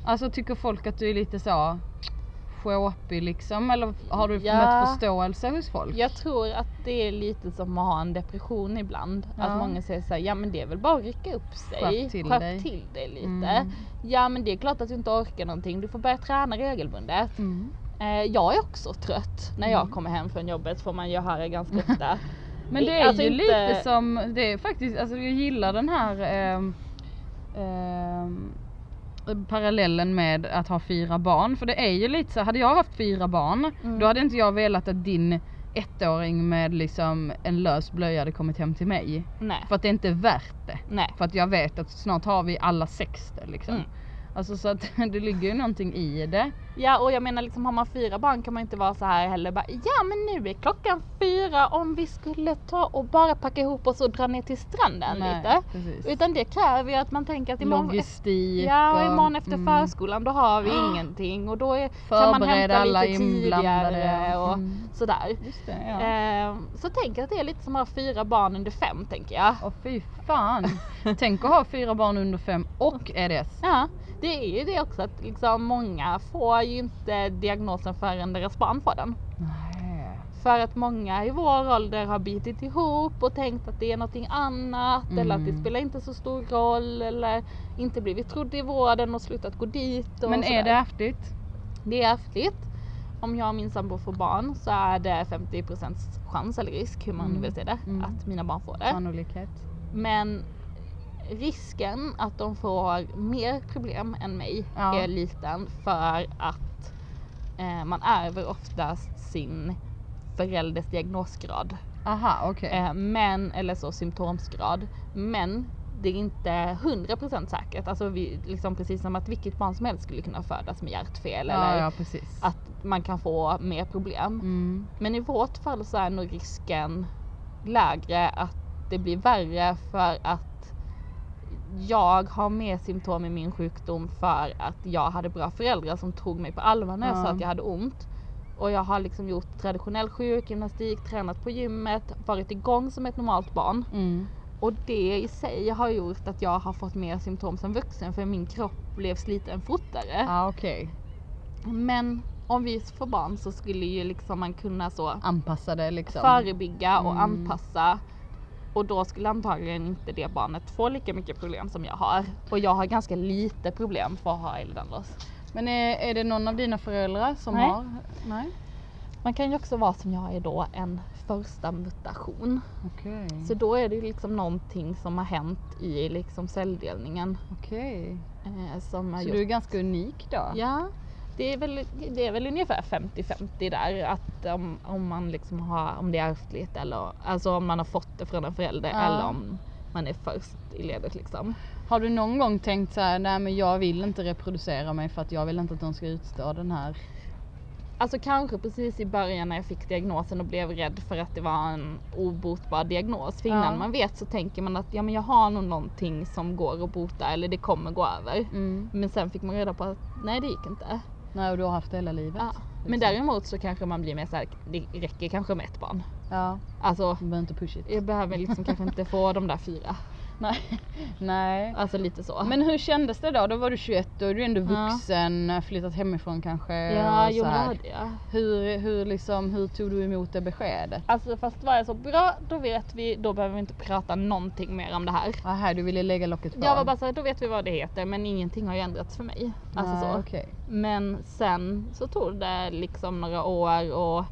[SPEAKER 1] Alltså tycker folk att du är lite så shåpig liksom eller har du
[SPEAKER 2] Ja.
[SPEAKER 1] mött förståelse hos folk?
[SPEAKER 2] Jag tror att det är lite som att ha en depression ibland.
[SPEAKER 1] Ja.
[SPEAKER 2] Att många säger såhär, ja men det är väl bara att rycka upp sig.
[SPEAKER 1] Skärp till dig."
[SPEAKER 2] till dig lite.
[SPEAKER 1] Mm.
[SPEAKER 2] Ja men det är klart att du inte orkar någonting, du får börja träna regelbundet.
[SPEAKER 1] Mm.
[SPEAKER 2] Eh, jag är också trött när jag
[SPEAKER 1] Mm.
[SPEAKER 2] kommer hem från jobbet får man ju höra ganska ofta.
[SPEAKER 1] Men det är
[SPEAKER 2] Alltså
[SPEAKER 1] ju
[SPEAKER 2] inte-
[SPEAKER 1] lite som, det är faktiskt, alltså jag gillar den här ehm, ehm, parallellen med att ha fyra barn. För det är ju lite så, hade jag haft fyra barn
[SPEAKER 2] Mm.
[SPEAKER 1] då hade inte jag velat att din ettåring med liksom en lös blöja hade kommit hem till mig.
[SPEAKER 2] Nej.
[SPEAKER 1] För att det inte är värt det.
[SPEAKER 2] Nej.
[SPEAKER 1] För att jag vet att snart har vi alla sex det liksom.
[SPEAKER 2] Mm.
[SPEAKER 1] Alltså så att det ligger ju någonting i det.
[SPEAKER 2] Ja och jag menar liksom har man fyra barn kan man inte vara så här heller bara ja men nu är klockan fyra om vi skulle ta och bara packa ihop oss och dra ner till stranden lite.
[SPEAKER 1] precis.
[SPEAKER 2] Utan det kräver ju att man tänker att imorgon
[SPEAKER 1] Logistik
[SPEAKER 2] Ja och imorgon efter
[SPEAKER 1] mm,
[SPEAKER 2] förskolan då har vi ingenting och då är, kan man hämta
[SPEAKER 1] alla
[SPEAKER 2] lite tidigare och
[SPEAKER 1] Mm.
[SPEAKER 2] sådär.
[SPEAKER 1] Just det, ja.
[SPEAKER 2] Eh, så tänk att det är lite som att ha fyra barn under fem tänker jag.
[SPEAKER 1] Åh fy fan. Tänk att ha fyra barn under fem och EDS.
[SPEAKER 2] Ja, det är ju det också att liksom många får ju inte diagnosen förrän deras barn får den.
[SPEAKER 1] Nej.
[SPEAKER 2] För att många i vår ålder har bitit ihop och tänkt att det är någonting annat eller att det
[SPEAKER 1] Mm.
[SPEAKER 2] spelar inte så stor roll eller inte blivit trodd i vården och slutat gå dit.
[SPEAKER 1] Men är det ärftligt?
[SPEAKER 2] Det är ärftligt. Om jag och min sambo får barn så är det 50% chans eller risk, hur man
[SPEAKER 1] Mm.
[SPEAKER 2] vill se det,
[SPEAKER 1] Mm.
[SPEAKER 2] att mina barn får det.
[SPEAKER 1] Sannolikhet.
[SPEAKER 2] Men risken att de får mer problem än mig
[SPEAKER 1] Ja.
[SPEAKER 2] är liten för att eh, man ärver oftast sin förälders diagnosgrad.
[SPEAKER 1] Aha okej.
[SPEAKER 2] Eh, men, eller så symptomsgrad. Men det är inte 100% säkert. Alltså vi, liksom precis som att vilket barn som helst skulle kunna födas med hjärtfel
[SPEAKER 1] ja,
[SPEAKER 2] eller
[SPEAKER 1] ja
[SPEAKER 2] att man kan få mer problem.
[SPEAKER 1] Mm.
[SPEAKER 2] Men i vårt fall så är nog risken lägre att det blir värre för att jag har mer symptom i min sjukdom för att jag hade bra föräldrar som tog mig på allvar när jag
[SPEAKER 1] Ja.
[SPEAKER 2] sa att jag hade ont. Och jag har liksom gjort traditionell sjukgymnastik, tränat på gymmet, varit igång som ett normalt barn.
[SPEAKER 1] Mm.
[SPEAKER 2] Och det i sig har gjort att jag har fått mer symptom som vuxen för min kropp blev sliten fortare.
[SPEAKER 1] Ja okej.
[SPEAKER 2] Men om vi får barn så skulle ju liksom man kunna så
[SPEAKER 1] Anpassa det liksom.
[SPEAKER 2] förebygga och
[SPEAKER 1] Mm.
[SPEAKER 2] anpassa. Och då skulle antagligen inte det barnet få lika mycket problem som jag har. Och jag har ganska lite problem för att ha Ehlers-Danlos.
[SPEAKER 1] Men är, är det någon av dina föräldrar som
[SPEAKER 2] Nej.
[SPEAKER 1] har? Nej.
[SPEAKER 2] Man kan ju också vara som jag är då en första mutation.
[SPEAKER 1] Okej.
[SPEAKER 2] Så då är det liksom någonting som har hänt i liksom celldelningen.
[SPEAKER 1] Okej.
[SPEAKER 2] Eh, som har
[SPEAKER 1] Så
[SPEAKER 2] gjort...
[SPEAKER 1] du är ganska unik då?
[SPEAKER 2] Ja, det är väl, det är väl ungefär 50-50 där. Att om, om man liksom har, om det är ärftligt eller alltså om man har fått det från en förälder
[SPEAKER 1] Ja.
[SPEAKER 2] eller om man är först i ledet liksom.
[SPEAKER 1] Har du någon gång tänkt så här, nej men jag vill inte reproducera mig för att jag vill inte att de ska utstå den här.
[SPEAKER 2] Alltså kanske precis i början när jag fick diagnosen och blev rädd för att det var en obotbar diagnos. För innan
[SPEAKER 1] Ja.
[SPEAKER 2] man vet så tänker man att ja, men jag har nog någonting som går att bota eller det kommer gå över.
[SPEAKER 1] Mm.
[SPEAKER 2] Men sen fick man reda på att nej det gick inte.
[SPEAKER 1] Nej och du har haft det hela livet.
[SPEAKER 2] Ja. Men däremot så kanske man blir mer såhär, det räcker kanske med ett barn.
[SPEAKER 1] Ja,
[SPEAKER 2] Alltså
[SPEAKER 1] du behöver inte push it.
[SPEAKER 2] jag behöver liksom kanske inte få de där fyra.
[SPEAKER 1] Nej. Nej.
[SPEAKER 2] Alltså lite så.
[SPEAKER 1] Men hur kändes det då? Då var du 21, då är du ändå
[SPEAKER 2] Ja.
[SPEAKER 1] vuxen, flyttat hemifrån kanske.
[SPEAKER 2] ja, jo det jag.
[SPEAKER 1] Hur, hur, liksom, hur tog du emot det beskedet?
[SPEAKER 2] Alltså fast var jag så bra, då vet vi, då behöver vi inte prata någonting mer om det här.
[SPEAKER 1] Aha, du ville lägga locket på?
[SPEAKER 2] Jag var bara såhär, då vet vi vad det heter men ingenting har ju ändrats för mig. Alltså
[SPEAKER 1] Nej,
[SPEAKER 2] så.
[SPEAKER 1] okej.
[SPEAKER 2] Men sen så tog det liksom några år och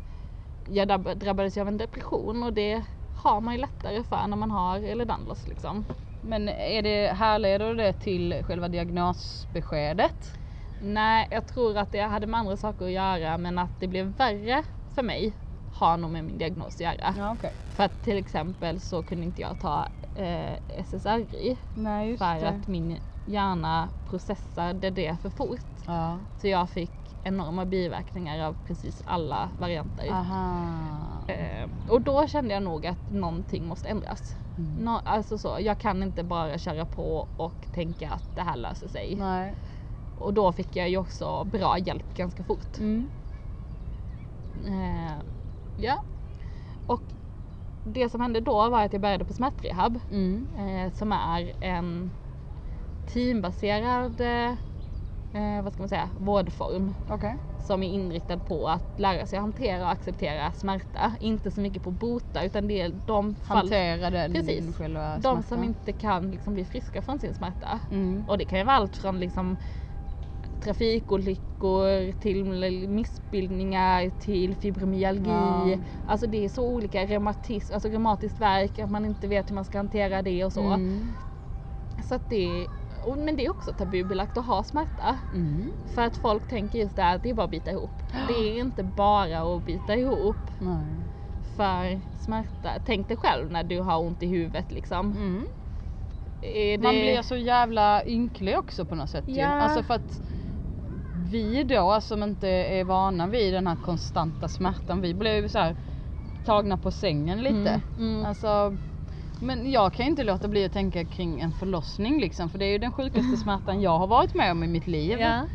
[SPEAKER 2] jag drabb- drabbades ju av en depression och det har man ju lättare för när man har Ehlers liksom.
[SPEAKER 1] Men är det, härleder det till själva diagnosbeskedet?
[SPEAKER 2] Nej, jag tror att det hade med andra saker att göra men att det blev värre för mig har nog med min diagnos att göra.
[SPEAKER 1] Ja, okej.
[SPEAKER 2] För att till exempel så kunde inte jag ta eh, SSRI
[SPEAKER 1] Nej,
[SPEAKER 2] för
[SPEAKER 1] det.
[SPEAKER 2] att min hjärna processade det för fort.
[SPEAKER 1] Ja.
[SPEAKER 2] Så jag fick enorma biverkningar av precis alla varianter.
[SPEAKER 1] Aha.
[SPEAKER 2] Eh, och då kände jag nog att någonting måste ändras.
[SPEAKER 1] Mm.
[SPEAKER 2] Nå, alltså så, jag kan inte bara köra på och tänka att det här löser sig.
[SPEAKER 1] Nej.
[SPEAKER 2] Och då fick jag ju också bra hjälp ganska fort.
[SPEAKER 1] Mm.
[SPEAKER 2] Eh, ja. Och det som hände då var att jag började på smärtrehab.
[SPEAKER 1] Mm.
[SPEAKER 2] Eh, som är en teambaserad eh, vad ska man säga, vårdform.
[SPEAKER 1] Okej.
[SPEAKER 2] som är inriktad på att lära sig hantera och acceptera smärta. Inte så mycket på bota utan det är de fall,
[SPEAKER 1] Hantera den
[SPEAKER 2] Precis.
[SPEAKER 1] själva
[SPEAKER 2] de som inte kan liksom bli friska från sin smärta.
[SPEAKER 1] Mm.
[SPEAKER 2] Och det kan ju vara allt från liksom trafikolyckor till missbildningar till fibromyalgi.
[SPEAKER 1] Ja.
[SPEAKER 2] Alltså det är så olika reumatism, alltså reumatiskt värk, att man inte vet hur man ska hantera det och så.
[SPEAKER 1] Mm.
[SPEAKER 2] Så att det, och, men det är också tabubelagt att ha smärta.
[SPEAKER 1] Mm.
[SPEAKER 2] För att folk tänker just det här att det är bara att bita ihop. Det är inte bara att bita ihop
[SPEAKER 1] Nej.
[SPEAKER 2] för smärta. Tänk dig själv när du har ont i huvudet liksom.
[SPEAKER 1] Mm.
[SPEAKER 2] Är
[SPEAKER 1] Man
[SPEAKER 2] det-
[SPEAKER 1] blir så jävla ynklig också på något sätt ju.
[SPEAKER 2] Ja.
[SPEAKER 1] Alltså för att vi då som inte är vana vid den här konstanta smärtan, vi blir ju så här tagna på sängen lite.
[SPEAKER 2] Mm, mm.
[SPEAKER 1] Alltså, men jag kan ju inte låta bli att tänka kring en förlossning liksom, för det är ju den sjukaste smärtan jag har varit med om i mitt liv.
[SPEAKER 2] Ja.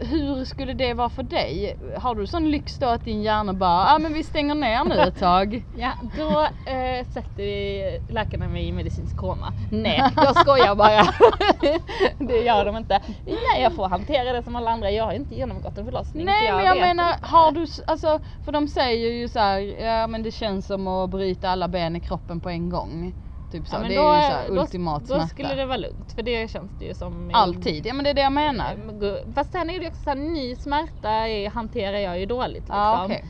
[SPEAKER 1] Hur skulle det vara för dig? Har du sån lyx då att din hjärna bara, ja ah, men vi stänger ner nu ett tag?
[SPEAKER 2] ja, då eh, sätter vi läkarna mig i medicinsk koma. Nej, jag skojar bara. det gör de inte. Nej, jag får hantera det som alla andra. Jag har inte genomgått en förlossning.
[SPEAKER 1] Nej men jag menar,
[SPEAKER 2] inte.
[SPEAKER 1] har du, alltså för de säger ju så här, ja men det känns som att bryta alla ben i kroppen på en gång. Typ så,
[SPEAKER 2] Ja,
[SPEAKER 1] det
[SPEAKER 2] då,
[SPEAKER 1] är ju så här
[SPEAKER 2] då,
[SPEAKER 1] ultimat
[SPEAKER 2] Då
[SPEAKER 1] smärta.
[SPEAKER 2] skulle det vara lugnt för det känns det ju som
[SPEAKER 1] Alltid, ja men det är det jag menar.
[SPEAKER 2] Fast sen är det också så här, ny smärta är, hanterar jag ju dåligt liksom.
[SPEAKER 1] Okej.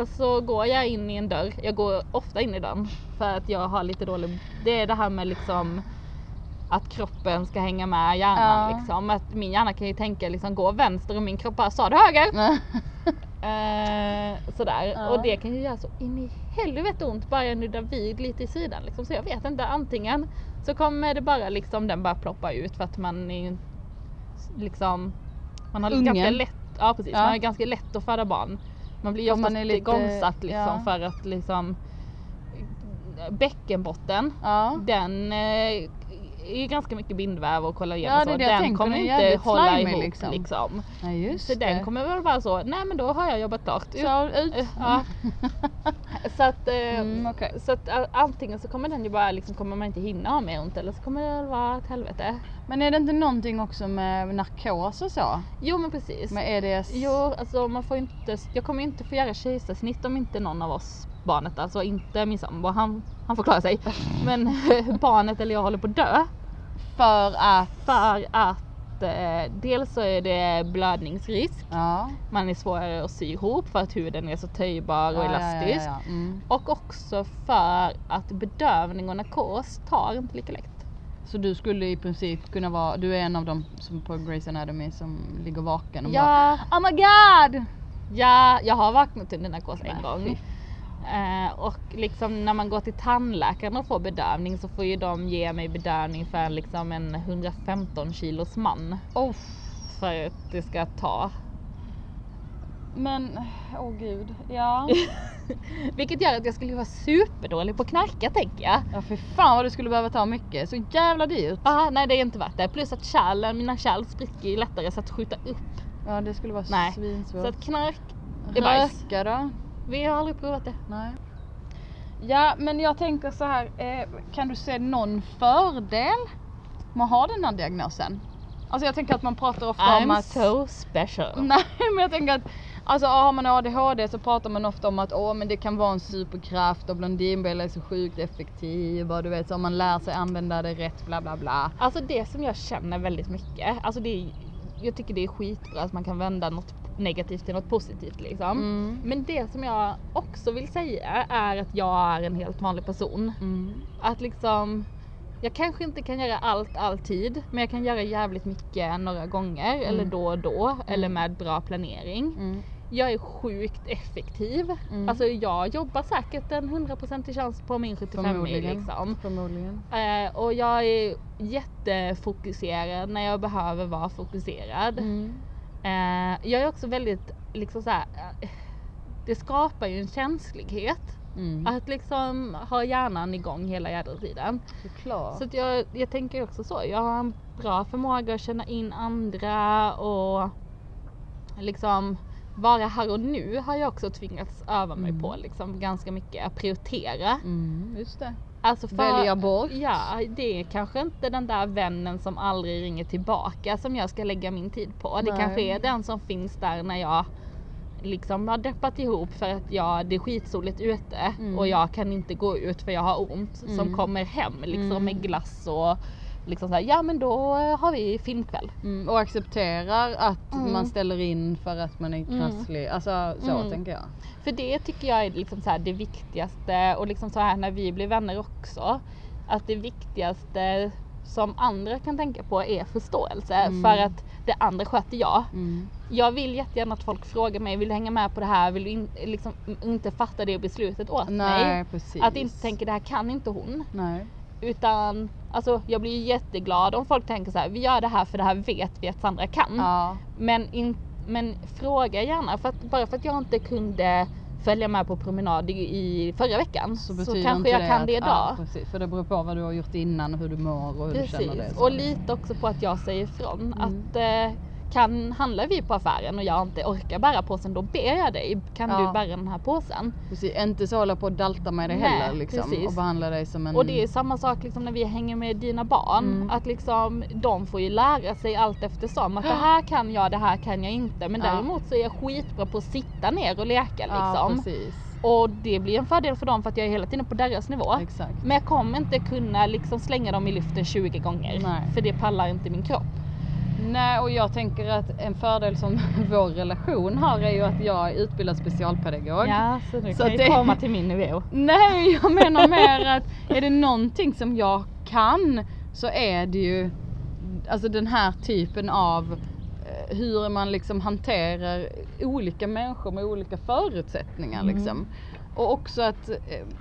[SPEAKER 2] Och så går jag in i en dörr, jag går ofta in i dörren för att jag har lite dålig, det är det här med liksom att kroppen ska hänga med hjärnan
[SPEAKER 1] Ja.
[SPEAKER 2] liksom. Att min hjärna kan ju tänka liksom gå vänster och min kropp bara sa du höger? Eh, sådär.
[SPEAKER 1] Ja.
[SPEAKER 2] Och det kan ju göra så in i helvete ont bara jag nuddar vid lite i sidan liksom. Så jag vet inte, antingen så kommer det bara liksom den bara ploppa ut för att man är liksom man har
[SPEAKER 1] Ungen.
[SPEAKER 2] ganska lätt, ja precis,
[SPEAKER 1] Ja.
[SPEAKER 2] man har ganska lätt att föda barn. Man blir ju
[SPEAKER 1] Om man
[SPEAKER 2] oftast
[SPEAKER 1] är lite-
[SPEAKER 2] igångsatt liksom
[SPEAKER 1] ja.
[SPEAKER 2] för att liksom bäckenbotten
[SPEAKER 1] ja.
[SPEAKER 2] den eh, är ju ganska mycket bindväv och kollagen
[SPEAKER 1] Ja,
[SPEAKER 2] och så. Den kommer
[SPEAKER 1] den
[SPEAKER 2] inte hålla ihop
[SPEAKER 1] liksom.
[SPEAKER 2] liksom.
[SPEAKER 1] Nej just
[SPEAKER 2] Så den
[SPEAKER 1] det.
[SPEAKER 2] kommer väl bara så, nej men då har jag jobbat klart.
[SPEAKER 1] Så ut.
[SPEAKER 2] Eh, Ja. Så att, eh,
[SPEAKER 1] Mm, okej.
[SPEAKER 2] så att eh, antingen så kommer den ju bara liksom, kommer man inte hinna ha mer ont eller så kommer det vara ett helvete.
[SPEAKER 1] Men är det inte någonting också med narkos och så?
[SPEAKER 2] Jo men precis.
[SPEAKER 1] Med EDS?
[SPEAKER 2] Jo alltså man får inte, jag kommer inte få göra kejsarsnitt om inte någon av oss barnet, alltså inte min sambo, han, han får klara sig. Men barnet eller jag håller på att dö.
[SPEAKER 1] För att?
[SPEAKER 2] För att eh, dels så är det blödningsrisk.
[SPEAKER 1] Ja.
[SPEAKER 2] Man är svårare att sy ihop för att huden är så töjbar och
[SPEAKER 1] Ja,
[SPEAKER 2] elastisk.
[SPEAKER 1] ja. Mm.
[SPEAKER 2] Och också för att bedövning och narkos tar inte lika lätt.
[SPEAKER 1] Så du skulle i princip kunna vara, du är en av dem som på Grey's Anatomy som ligger vaken och bara
[SPEAKER 2] Ja,
[SPEAKER 1] Oh my god!
[SPEAKER 2] ja, jag har vaknat under narkos en gång. Eh, och liksom när man går till tandläkaren och får bedövning så får ju de ge mig bedövning för liksom en 115 kilos man.
[SPEAKER 1] Oh.
[SPEAKER 2] För att det ska ta.
[SPEAKER 1] Men, åh oh gud, ja.
[SPEAKER 2] Vilket gör att jag skulle vara superdålig på att knarka tänker jag.
[SPEAKER 1] Ja för fan vad du skulle behöva ta mycket, så jävla dyrt.
[SPEAKER 2] Ah, nej det är inte värt det. Plus att kärlen, mina kärl spricker ju lättare så att skjuta upp
[SPEAKER 1] Ja det skulle vara
[SPEAKER 2] Nej.
[SPEAKER 1] svinsvårt.
[SPEAKER 2] Så att knark är bajs.
[SPEAKER 1] Röka då?
[SPEAKER 2] Vi har aldrig provat det.
[SPEAKER 1] Nej. Ja men jag tänker så här, eh, kan du se någon fördel med att ha den här diagnosen? Alltså jag tänker att man pratar ofta om
[SPEAKER 2] I'm
[SPEAKER 1] att...
[SPEAKER 2] so special.
[SPEAKER 1] Nej men jag tänker att Alltså har man ADHD så pratar man ofta om att åh men det kan vara en superkraft och Blondinbella är så sjukt effektiv och du vet så om man lär sig använda det rätt bla bla bla.
[SPEAKER 2] Alltså det som jag känner väldigt mycket, alltså det är, jag tycker det är skitbra att man kan vända något negativt till något positivt liksom.
[SPEAKER 1] Mm.
[SPEAKER 2] Men det som jag också vill säga är att jag är en helt vanlig person.
[SPEAKER 1] Mm.
[SPEAKER 2] Att liksom, jag kanske inte kan göra allt alltid, men jag kan göra jävligt mycket några gånger eller då och då eller med bra planering.
[SPEAKER 1] Mm.
[SPEAKER 2] Jag är sjukt effektiv.
[SPEAKER 1] Mm.
[SPEAKER 2] Alltså jag jobbar säkert en 100% chans på min 75
[SPEAKER 1] Förmodligen.
[SPEAKER 2] liksom.
[SPEAKER 1] Förmodligen.
[SPEAKER 2] Eh, och jag är jättefokuserad när jag behöver vara fokuserad. Eh, jag är också väldigt liksom så här, eh, det skapar ju en känslighet
[SPEAKER 1] Mm.
[SPEAKER 2] att liksom ha hjärnan igång hela jädra tiden.
[SPEAKER 1] Såklart.
[SPEAKER 2] Så att jag, jag tänker också så, jag har en bra förmåga att känna in andra och liksom vara här och nu har jag också tvingats öva mig
[SPEAKER 1] Mm.
[SPEAKER 2] på liksom ganska mycket, att prioritera.
[SPEAKER 1] Mm, just det.
[SPEAKER 2] Alltså för,
[SPEAKER 1] Välja bort.
[SPEAKER 2] Ja, det är kanske inte den där vännen som aldrig ringer tillbaka som jag ska lägga min tid på. Det
[SPEAKER 1] Nej.
[SPEAKER 2] kanske är den som finns där när jag liksom har deppat ihop för att jag, det är skitsoligt ute
[SPEAKER 1] Mm.
[SPEAKER 2] och jag kan inte gå ut för jag har ont. Som
[SPEAKER 1] Mm.
[SPEAKER 2] kommer hem liksom
[SPEAKER 1] Mm.
[SPEAKER 2] med glass och liksom såhär, ja men då har vi filmkväll.
[SPEAKER 1] Mm, och accepterar att
[SPEAKER 2] Mm.
[SPEAKER 1] man ställer in för att man är krasslig. Alltså så
[SPEAKER 2] Mm.
[SPEAKER 1] tänker jag.
[SPEAKER 2] För det tycker jag är liksom så här det viktigaste och liksom så här när vi blir vänner också. Att det viktigaste som andra kan tänka på är förståelse
[SPEAKER 1] Mm.
[SPEAKER 2] för att det andra sköter jag.
[SPEAKER 1] Mm.
[SPEAKER 2] Jag vill jättegärna att folk frågar mig, vill du hänga med på det här? Vill du in, liksom, inte fatta det beslutet åt mig?
[SPEAKER 1] Nej precis.
[SPEAKER 2] Att inte tänka det här kan inte hon.
[SPEAKER 1] Nej.
[SPEAKER 2] Utan alltså jag blir ju jätteglad om folk tänker så här, vi gör det här för det här vet vi att Sandra kan.
[SPEAKER 1] Ja.
[SPEAKER 2] Men, in, men fråga gärna, för att, bara för att jag inte kunde följa med på promenad i, förra veckan så,
[SPEAKER 1] Så
[SPEAKER 2] kanske jag
[SPEAKER 1] det
[SPEAKER 2] kan
[SPEAKER 1] att,
[SPEAKER 2] det idag.
[SPEAKER 1] Ja, precis. För det beror på vad du har gjort innan och hur du mår och hur du känner det.
[SPEAKER 2] Precis,
[SPEAKER 1] så.
[SPEAKER 2] och lite också på att jag säger ifrån.
[SPEAKER 1] Mm.
[SPEAKER 2] Att eh, kan, handlar vi på affären och jag inte orkar bära påsen, då ber jag dig, kan
[SPEAKER 1] Ja.
[SPEAKER 2] du bära den här påsen?
[SPEAKER 1] Precis. Inte så hålla på och dalta med dig heller liksom.
[SPEAKER 2] precis.
[SPEAKER 1] Och behandla dig som en...
[SPEAKER 2] Och det är samma sak liksom när vi hänger med dina barn.
[SPEAKER 1] Mm.
[SPEAKER 2] Att liksom, de får ju lära sig allt eftersom. Att det här kan jag, det här kan jag inte. Men
[SPEAKER 1] Ja.
[SPEAKER 2] däremot så är jag skitbra på att sitta ner och leka
[SPEAKER 1] Ja
[SPEAKER 2] liksom.
[SPEAKER 1] precis.
[SPEAKER 2] och det blir en fördel för dem för att jag är hela tiden på deras nivå.
[SPEAKER 1] Exakt.
[SPEAKER 2] Men jag kommer inte kunna liksom slänga dem i luften 20 gånger.
[SPEAKER 1] Nej.
[SPEAKER 2] För det pallar inte min kropp.
[SPEAKER 1] Nej och jag tänker att en fördel som vår relation har är ju att jag är utbildad specialpedagog.
[SPEAKER 2] Ja, så nu
[SPEAKER 1] Så
[SPEAKER 2] kan
[SPEAKER 1] det-
[SPEAKER 2] komma till min nivå.
[SPEAKER 1] Nej jag menar mer att är det någonting som jag kan så är det ju alltså den här typen av eh, hur man liksom hanterar olika människor med olika förutsättningar
[SPEAKER 2] Mm.
[SPEAKER 1] liksom. Och också att eh,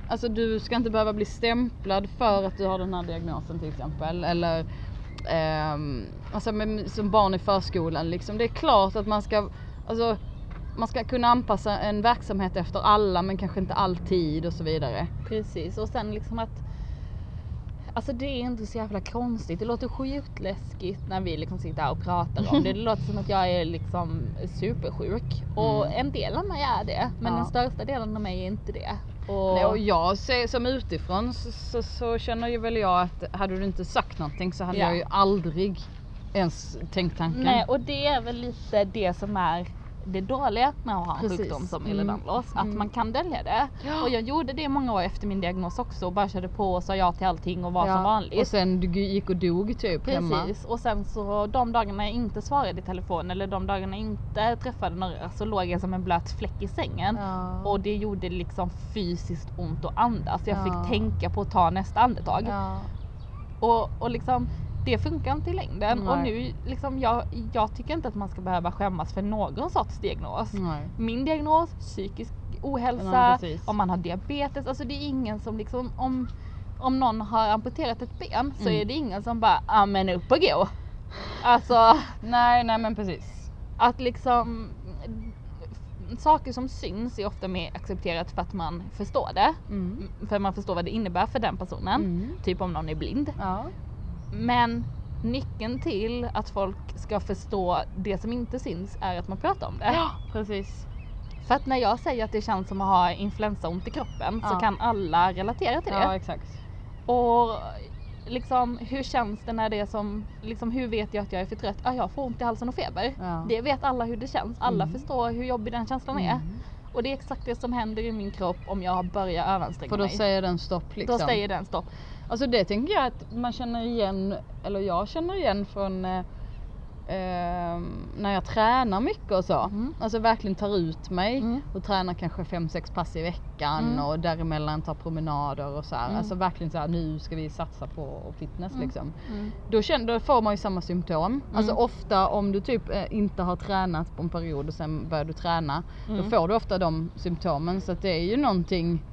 [SPEAKER 1] alltså du ska inte behöva bli stämplad för att du har den här diagnosen till exempel. Eller ehm, alltså med, som barn i förskolan liksom. Det är klart att man ska, alltså man ska kunna anpassa en verksamhet efter alla men kanske inte alltid och så vidare.
[SPEAKER 2] Precis, och sen liksom att Alltså det är inte så jävla konstigt. Det låter sjukt läskigt när vi liksom sitter här och pratar om det. Det låter som att jag är liksom supersjuk. Och
[SPEAKER 1] Mm.
[SPEAKER 2] en del av mig är det. Men
[SPEAKER 1] Ja.
[SPEAKER 2] den största delen av mig är inte det. Och,
[SPEAKER 1] Nej, och jag som utifrån så, så, så känner ju väl jag att hade du inte sagt någonting så hade
[SPEAKER 2] Ja.
[SPEAKER 1] jag ju aldrig ens tänkt tanken.
[SPEAKER 2] Nej, och det är väl lite det som är det dåliga med att ha en
[SPEAKER 1] Precis.
[SPEAKER 2] sjukdom som
[SPEAKER 1] Mm.
[SPEAKER 2] Ehlers-Danlos. Att
[SPEAKER 1] Mm.
[SPEAKER 2] man kan dölja det.
[SPEAKER 1] Ja.
[SPEAKER 2] Och jag gjorde det många år efter min diagnos också och bara körde på och sa ja till allting och var
[SPEAKER 1] Ja,
[SPEAKER 2] som vanligt.
[SPEAKER 1] Och sen du gick och dog typ hemma.
[SPEAKER 2] Precis och sen så de dagarna jag inte svarade i telefon eller de dagarna jag inte träffade några så låg jag som en blöt fläck i sängen.
[SPEAKER 1] Ja.
[SPEAKER 2] Och det gjorde liksom fysiskt ont att andas. Jag
[SPEAKER 1] Ja.
[SPEAKER 2] fick tänka på att ta nästa andetag. Och, och liksom det funkar inte i längden. Och
[SPEAKER 1] Nej.
[SPEAKER 2] nu liksom jag, jag tycker inte att man ska behöva skämmas för någon sorts diagnos.
[SPEAKER 1] Nej.
[SPEAKER 2] Min diagnos, psykisk ohälsa,
[SPEAKER 1] Nej,
[SPEAKER 2] om man har diabetes. Alltså det är ingen som liksom om, om någon har amputerat ett ben så
[SPEAKER 1] Mm.
[SPEAKER 2] är det ingen som bara, ja men upp och gå. Alltså
[SPEAKER 1] nej, nej men precis.
[SPEAKER 2] att liksom saker som syns är ofta mer accepterat för att man förstår det.
[SPEAKER 1] Mm.
[SPEAKER 2] För man förstår vad det innebär för den personen.
[SPEAKER 1] Mm.
[SPEAKER 2] Typ om någon är blind.
[SPEAKER 1] Ja.
[SPEAKER 2] Men nyckeln till att folk ska förstå det som inte syns är att man pratar om det.
[SPEAKER 1] Ja, precis.
[SPEAKER 2] För att när jag säger att det känns som att ha influensaont i kroppen så
[SPEAKER 1] Ja.
[SPEAKER 2] kan alla relatera till det.
[SPEAKER 1] Ja, exakt.
[SPEAKER 2] Och liksom hur känns det när det är som, liksom hur vet jag att jag är för trött? Ja, jag får ont i halsen och feber.
[SPEAKER 1] Ja.
[SPEAKER 2] Det vet alla hur det känns. Alla
[SPEAKER 1] Mm.
[SPEAKER 2] förstår hur jobbig den känslan är.
[SPEAKER 1] Mm.
[SPEAKER 2] Och det är exakt det som händer i min kropp om jag börjar överanstränga
[SPEAKER 1] För då
[SPEAKER 2] mig.
[SPEAKER 1] säger den stopp liksom.
[SPEAKER 2] Då säger den stopp.
[SPEAKER 1] Alltså det tänker jag att man känner igen, eller jag känner igen från eh, eh, när jag tränar mycket och så.
[SPEAKER 2] Mm.
[SPEAKER 1] Alltså verkligen tar ut mig
[SPEAKER 2] Mm.
[SPEAKER 1] och tränar kanske 5-6 pass i veckan
[SPEAKER 2] Mm.
[SPEAKER 1] och däremellan tar promenader och så här.
[SPEAKER 2] Mm.
[SPEAKER 1] Alltså verkligen så här, nu ska vi satsa på fitness
[SPEAKER 2] Mm.
[SPEAKER 1] liksom.
[SPEAKER 2] Mm.
[SPEAKER 1] Då, känner, då får man ju samma symptom. Alltså
[SPEAKER 2] Mm.
[SPEAKER 1] ofta om du typ eh, inte har tränat på en period och sen börjar du träna. Då får du ofta de symptomen så att det är ju någonting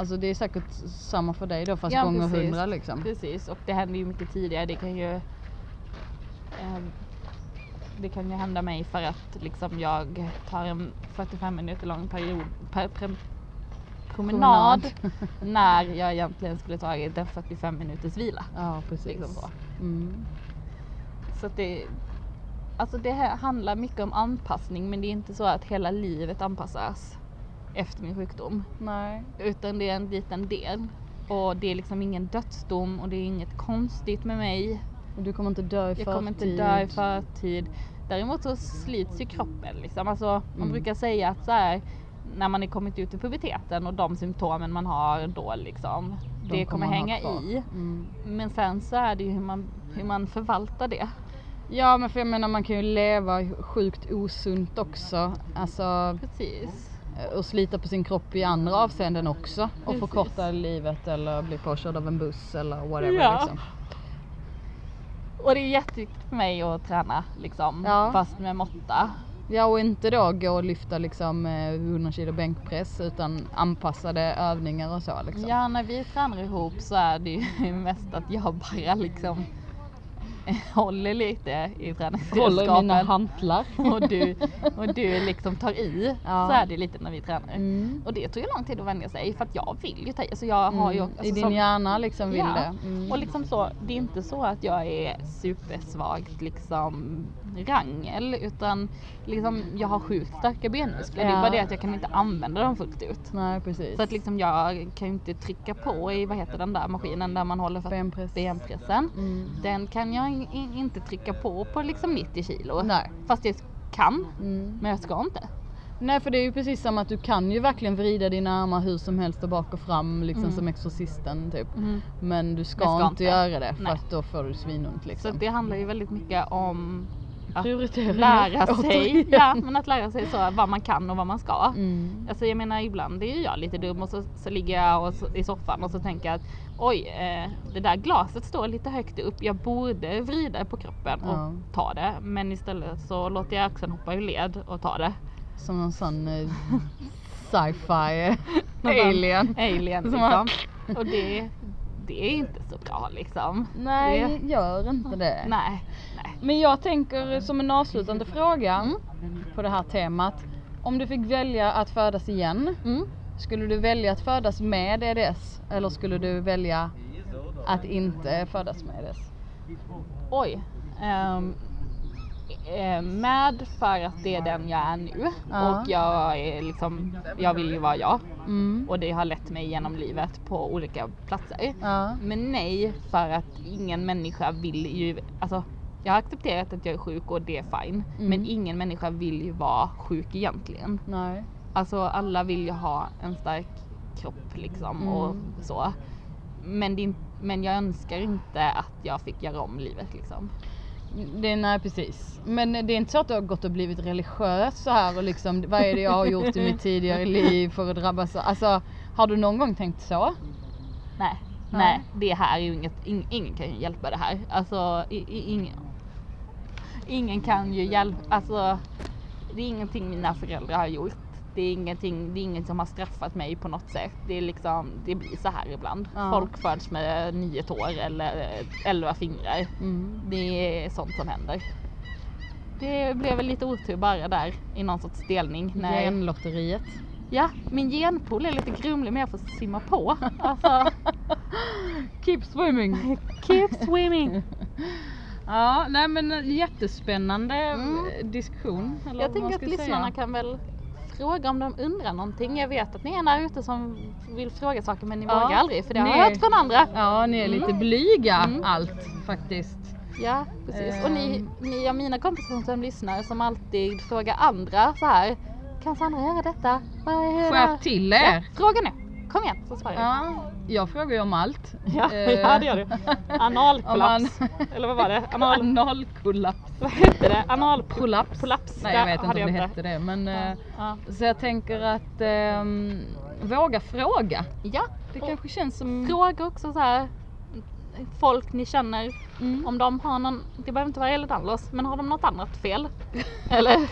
[SPEAKER 1] Alltså det är säkert samma för dig då fast
[SPEAKER 2] Ja,
[SPEAKER 1] gånger
[SPEAKER 2] precis.
[SPEAKER 1] hundra liksom.
[SPEAKER 2] Precis och det händer ju mycket tidigare. Det kan ju ehm, det kan ju hända mig för att liksom jag tar en 45 minuter lång period, per, pre, promenad när jag egentligen skulle tagit en 45 minuters vila.
[SPEAKER 1] Ja precis.
[SPEAKER 2] Liksom så.
[SPEAKER 1] Mm.
[SPEAKER 2] Så att det, alltså det här handlar mycket om anpassning men det är inte så att hela livet anpassas efter min sjukdom.
[SPEAKER 1] Nej.
[SPEAKER 2] Utan det är en liten del. Och det är liksom ingen dödsdom och det är inget konstigt med mig.
[SPEAKER 1] Och du kommer inte dö i
[SPEAKER 2] Jag
[SPEAKER 1] förtid.
[SPEAKER 2] kommer inte dö i förtid. Däremot så slits ju kroppen liksom. Alltså, man
[SPEAKER 1] Mm.
[SPEAKER 2] brukar säga att så här, när man är kommit ut i puberteten och de symptomen man har då liksom.
[SPEAKER 1] De
[SPEAKER 2] det kommer
[SPEAKER 1] man ha
[SPEAKER 2] hänga i.
[SPEAKER 1] Mm.
[SPEAKER 2] Men sen så är det ju hur man, hur man förvaltar det.
[SPEAKER 1] Ja men för jag menar man kan ju leva sjukt osunt också. Alltså
[SPEAKER 2] Precis.
[SPEAKER 1] Eh, och slita på sin kropp i andra avseenden också. Och
[SPEAKER 2] Precis.
[SPEAKER 1] förkorta livet eller bli påkörd av en buss eller whatever
[SPEAKER 2] Ja.
[SPEAKER 1] liksom.
[SPEAKER 2] Och det är jätteviktigt för mig att träna liksom.
[SPEAKER 1] Ja.
[SPEAKER 2] Fast med måtta.
[SPEAKER 1] Ja och inte då gå och lyfta liksom eh, 100 kilo bänkpress utan anpassade övningar och så liksom.
[SPEAKER 2] Ja, när vi tränar ihop så är det ju mest att jag bara liksom håller lite i
[SPEAKER 1] Håller i mina
[SPEAKER 2] träningsredskapen.
[SPEAKER 1] hantlar.
[SPEAKER 2] och, du, och du liksom tar i.
[SPEAKER 1] Ja.
[SPEAKER 2] Så är det lite när vi tränar.
[SPEAKER 1] Mm.
[SPEAKER 2] Och det tog ju lång tid att vänja sig för att jag vill ju ta i. Alltså jag har ju,
[SPEAKER 1] Mm.
[SPEAKER 2] alltså
[SPEAKER 1] I din
[SPEAKER 2] som-
[SPEAKER 1] hjärna liksom vill
[SPEAKER 2] Ja.
[SPEAKER 1] det. Mm.
[SPEAKER 2] Och liksom så, det är inte så att jag är supersvagt liksom rangel utan liksom jag har sjukt starka benmuskler. Det är
[SPEAKER 1] Ja.
[SPEAKER 2] bara det att jag kan inte använda dem fullt ut.
[SPEAKER 1] Nej precis.
[SPEAKER 2] Så att liksom jag kan ju inte trycka på i, vad heter den där maskinen där man håller för
[SPEAKER 1] Benpress.
[SPEAKER 2] benpressen.
[SPEAKER 1] Mm.
[SPEAKER 2] Den kan jag in, in, inte trycka på på liksom 90 kilo.
[SPEAKER 1] Nej.
[SPEAKER 2] Fast jag kan,
[SPEAKER 1] Mm.
[SPEAKER 2] men jag ska inte.
[SPEAKER 1] Nej för det är ju precis som att du kan ju verkligen vrida dina armar hur som helst och bak och fram liksom
[SPEAKER 2] Mm.
[SPEAKER 1] som Exorcisten typ.
[SPEAKER 2] Mm.
[SPEAKER 1] Men du ska,
[SPEAKER 2] ska
[SPEAKER 1] inte
[SPEAKER 2] inte.
[SPEAKER 1] göra det för
[SPEAKER 2] Nej.
[SPEAKER 1] att då får du svinont
[SPEAKER 2] Så
[SPEAKER 1] liksom.
[SPEAKER 2] att det handlar ju väldigt mycket om att lära sig, ja, men att lära sig så vad man kan och vad man ska.
[SPEAKER 1] Mm.
[SPEAKER 2] Alltså jag menar ibland är ju jag lite dum och så, så ligger jag och så, i soffan och så tänker jag att oj, eh, det där glaset står lite högt upp. Jag borde vrida på kroppen och
[SPEAKER 1] Ja.
[SPEAKER 2] ta det. Men istället så låter jag axeln hoppa i led och ta det.
[SPEAKER 1] Som någon sån eh, sci-fi eh, alien.
[SPEAKER 2] Alien
[SPEAKER 1] Som
[SPEAKER 2] liksom. Och det, det är inte så bra liksom.
[SPEAKER 1] Nej,
[SPEAKER 2] Det,
[SPEAKER 1] gör inte det.
[SPEAKER 2] nej.
[SPEAKER 1] Men jag tänker som en avslutande fråga på det här temat. Om du fick välja att födas igen,
[SPEAKER 2] Mm.
[SPEAKER 1] skulle du välja att födas med EDS eller skulle du välja att inte födas med EDS?
[SPEAKER 2] Oj. Eh, med för att det är den jag är nu
[SPEAKER 1] Ja.
[SPEAKER 2] och jag är liksom, jag vill ju vara jag
[SPEAKER 1] Mm.
[SPEAKER 2] och det har lett mig genom livet på olika platser.
[SPEAKER 1] Ja.
[SPEAKER 2] Men nej för att ingen människa vill ju, alltså jag har accepterat att jag är sjuk och det är fine.
[SPEAKER 1] Mm.
[SPEAKER 2] Men ingen människa vill ju vara sjuk egentligen.
[SPEAKER 1] Nej.
[SPEAKER 2] Alltså alla vill ju ha en stark kropp liksom och
[SPEAKER 1] Mm.
[SPEAKER 2] så. Men, det, men jag önskar inte att jag fick göra om livet liksom.
[SPEAKER 1] Det, nej precis. Men det är inte så att du har gått och blivit religiös så här och liksom vad är det jag har gjort i mitt tidigare liv för att drabbas av? Alltså har du någon gång tänkt så?
[SPEAKER 2] Nej,
[SPEAKER 1] Nej.
[SPEAKER 2] nej, det här är ju inget, ing, ingen kan ju hjälpa det här. Alltså i, i, ingen, ingen kan ju hjälpa, alltså det är ingenting mina föräldrar har gjort. Det är ingenting, det är inget som har straffat mig på något sätt. Det är liksom, det blir så här ibland.
[SPEAKER 1] Ja.
[SPEAKER 2] Folk föds med nio tår eller elva fingrar.
[SPEAKER 1] Mm.
[SPEAKER 2] Det är sånt som händer. Det blev väl lite otur bara där i någon sorts delning. När
[SPEAKER 1] Genlotteriet.
[SPEAKER 2] Ja, min genpool är lite grumlig men jag får simma på. Alltså,
[SPEAKER 1] Keep swimming.
[SPEAKER 2] Keep swimming.
[SPEAKER 1] Ja, nej men jättespännande
[SPEAKER 2] Mm.
[SPEAKER 1] diskussion. Eller
[SPEAKER 2] Jag tänker att lyssnarna
[SPEAKER 1] säga.
[SPEAKER 2] kan väl fråga om de undrar någonting. Jag vet att ni är där ute som vill fråga saker men ni
[SPEAKER 1] Ja,
[SPEAKER 2] vågar aldrig för det har
[SPEAKER 1] ni
[SPEAKER 2] jag hört från andra.
[SPEAKER 1] Ja, ni är lite
[SPEAKER 2] Mm.
[SPEAKER 1] blyga
[SPEAKER 2] Mm.
[SPEAKER 1] allt faktiskt.
[SPEAKER 2] Ja, precis. Och ni,
[SPEAKER 1] Ehm.
[SPEAKER 2] ni av mina kompisar som lyssnar som alltid frågar andra så här. Kan Sandra göra detta? Vad är det här?"
[SPEAKER 1] Skärp till
[SPEAKER 2] Ja,
[SPEAKER 1] er!
[SPEAKER 2] fråga nu. Kom igen så svarar jag.
[SPEAKER 1] Ja, jag frågar ju om allt.
[SPEAKER 2] Ja,
[SPEAKER 1] Eh,
[SPEAKER 2] ja, det gör du. Analkollaps. Eller vad var det? Anal...
[SPEAKER 1] Analkollaps.
[SPEAKER 2] Vad hette det? Analprolaps?
[SPEAKER 1] Kollaps. Nej jag vet inte om det hette det men eh,
[SPEAKER 2] Ja.
[SPEAKER 1] så jag tänker att ehm, våga fråga.
[SPEAKER 2] ja.
[SPEAKER 1] Det
[SPEAKER 2] och
[SPEAKER 1] kanske känns som...
[SPEAKER 2] Fråga också så här. Folk ni känner
[SPEAKER 1] Mm.
[SPEAKER 2] om de har någon, det behöver inte vara Ehlers Danlos, men har de något annat fel? Eller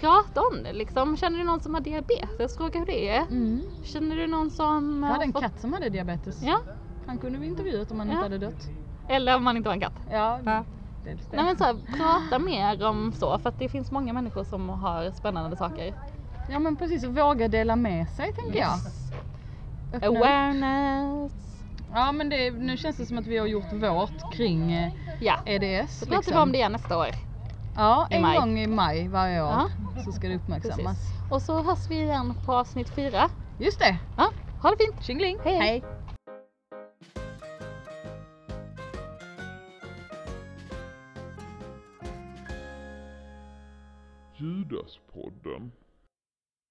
[SPEAKER 2] prata om det liksom. Känner du någon som har diabetes? Fråga hur det är.
[SPEAKER 1] Mm.
[SPEAKER 2] Känner du någon som
[SPEAKER 1] Jag
[SPEAKER 2] har
[SPEAKER 1] hade en
[SPEAKER 2] fått-
[SPEAKER 1] katt som hade diabetes.
[SPEAKER 2] Ja,
[SPEAKER 1] Han kunde vi intervjuat om han
[SPEAKER 2] Ja.
[SPEAKER 1] inte hade dött.
[SPEAKER 2] eller om man inte har en katt.
[SPEAKER 1] Ja,
[SPEAKER 2] Ja.
[SPEAKER 1] det.
[SPEAKER 2] Nej men så här, prata mer om så för att det finns många människor som har spännande saker.
[SPEAKER 1] Ja men precis, och våga dela med sig tänker jag. Öppna upp.
[SPEAKER 2] Awareness.
[SPEAKER 1] Ja men det, nu känns det som att vi har gjort vårt kring eh,
[SPEAKER 2] Ja,
[SPEAKER 1] EDS.
[SPEAKER 2] så pratar vi om det igen nästa år.
[SPEAKER 1] Ja,
[SPEAKER 2] i
[SPEAKER 1] en
[SPEAKER 2] maj.
[SPEAKER 1] gång i maj varje år
[SPEAKER 2] Ja.
[SPEAKER 1] så ska det uppmärksammas.
[SPEAKER 2] Precis. Och så hörs vi igen på avsnitt fyra.
[SPEAKER 1] Just det,
[SPEAKER 2] Ja, ha det fint!
[SPEAKER 1] tjingeling!
[SPEAKER 2] Hej, hej.
[SPEAKER 3] Judaspodden.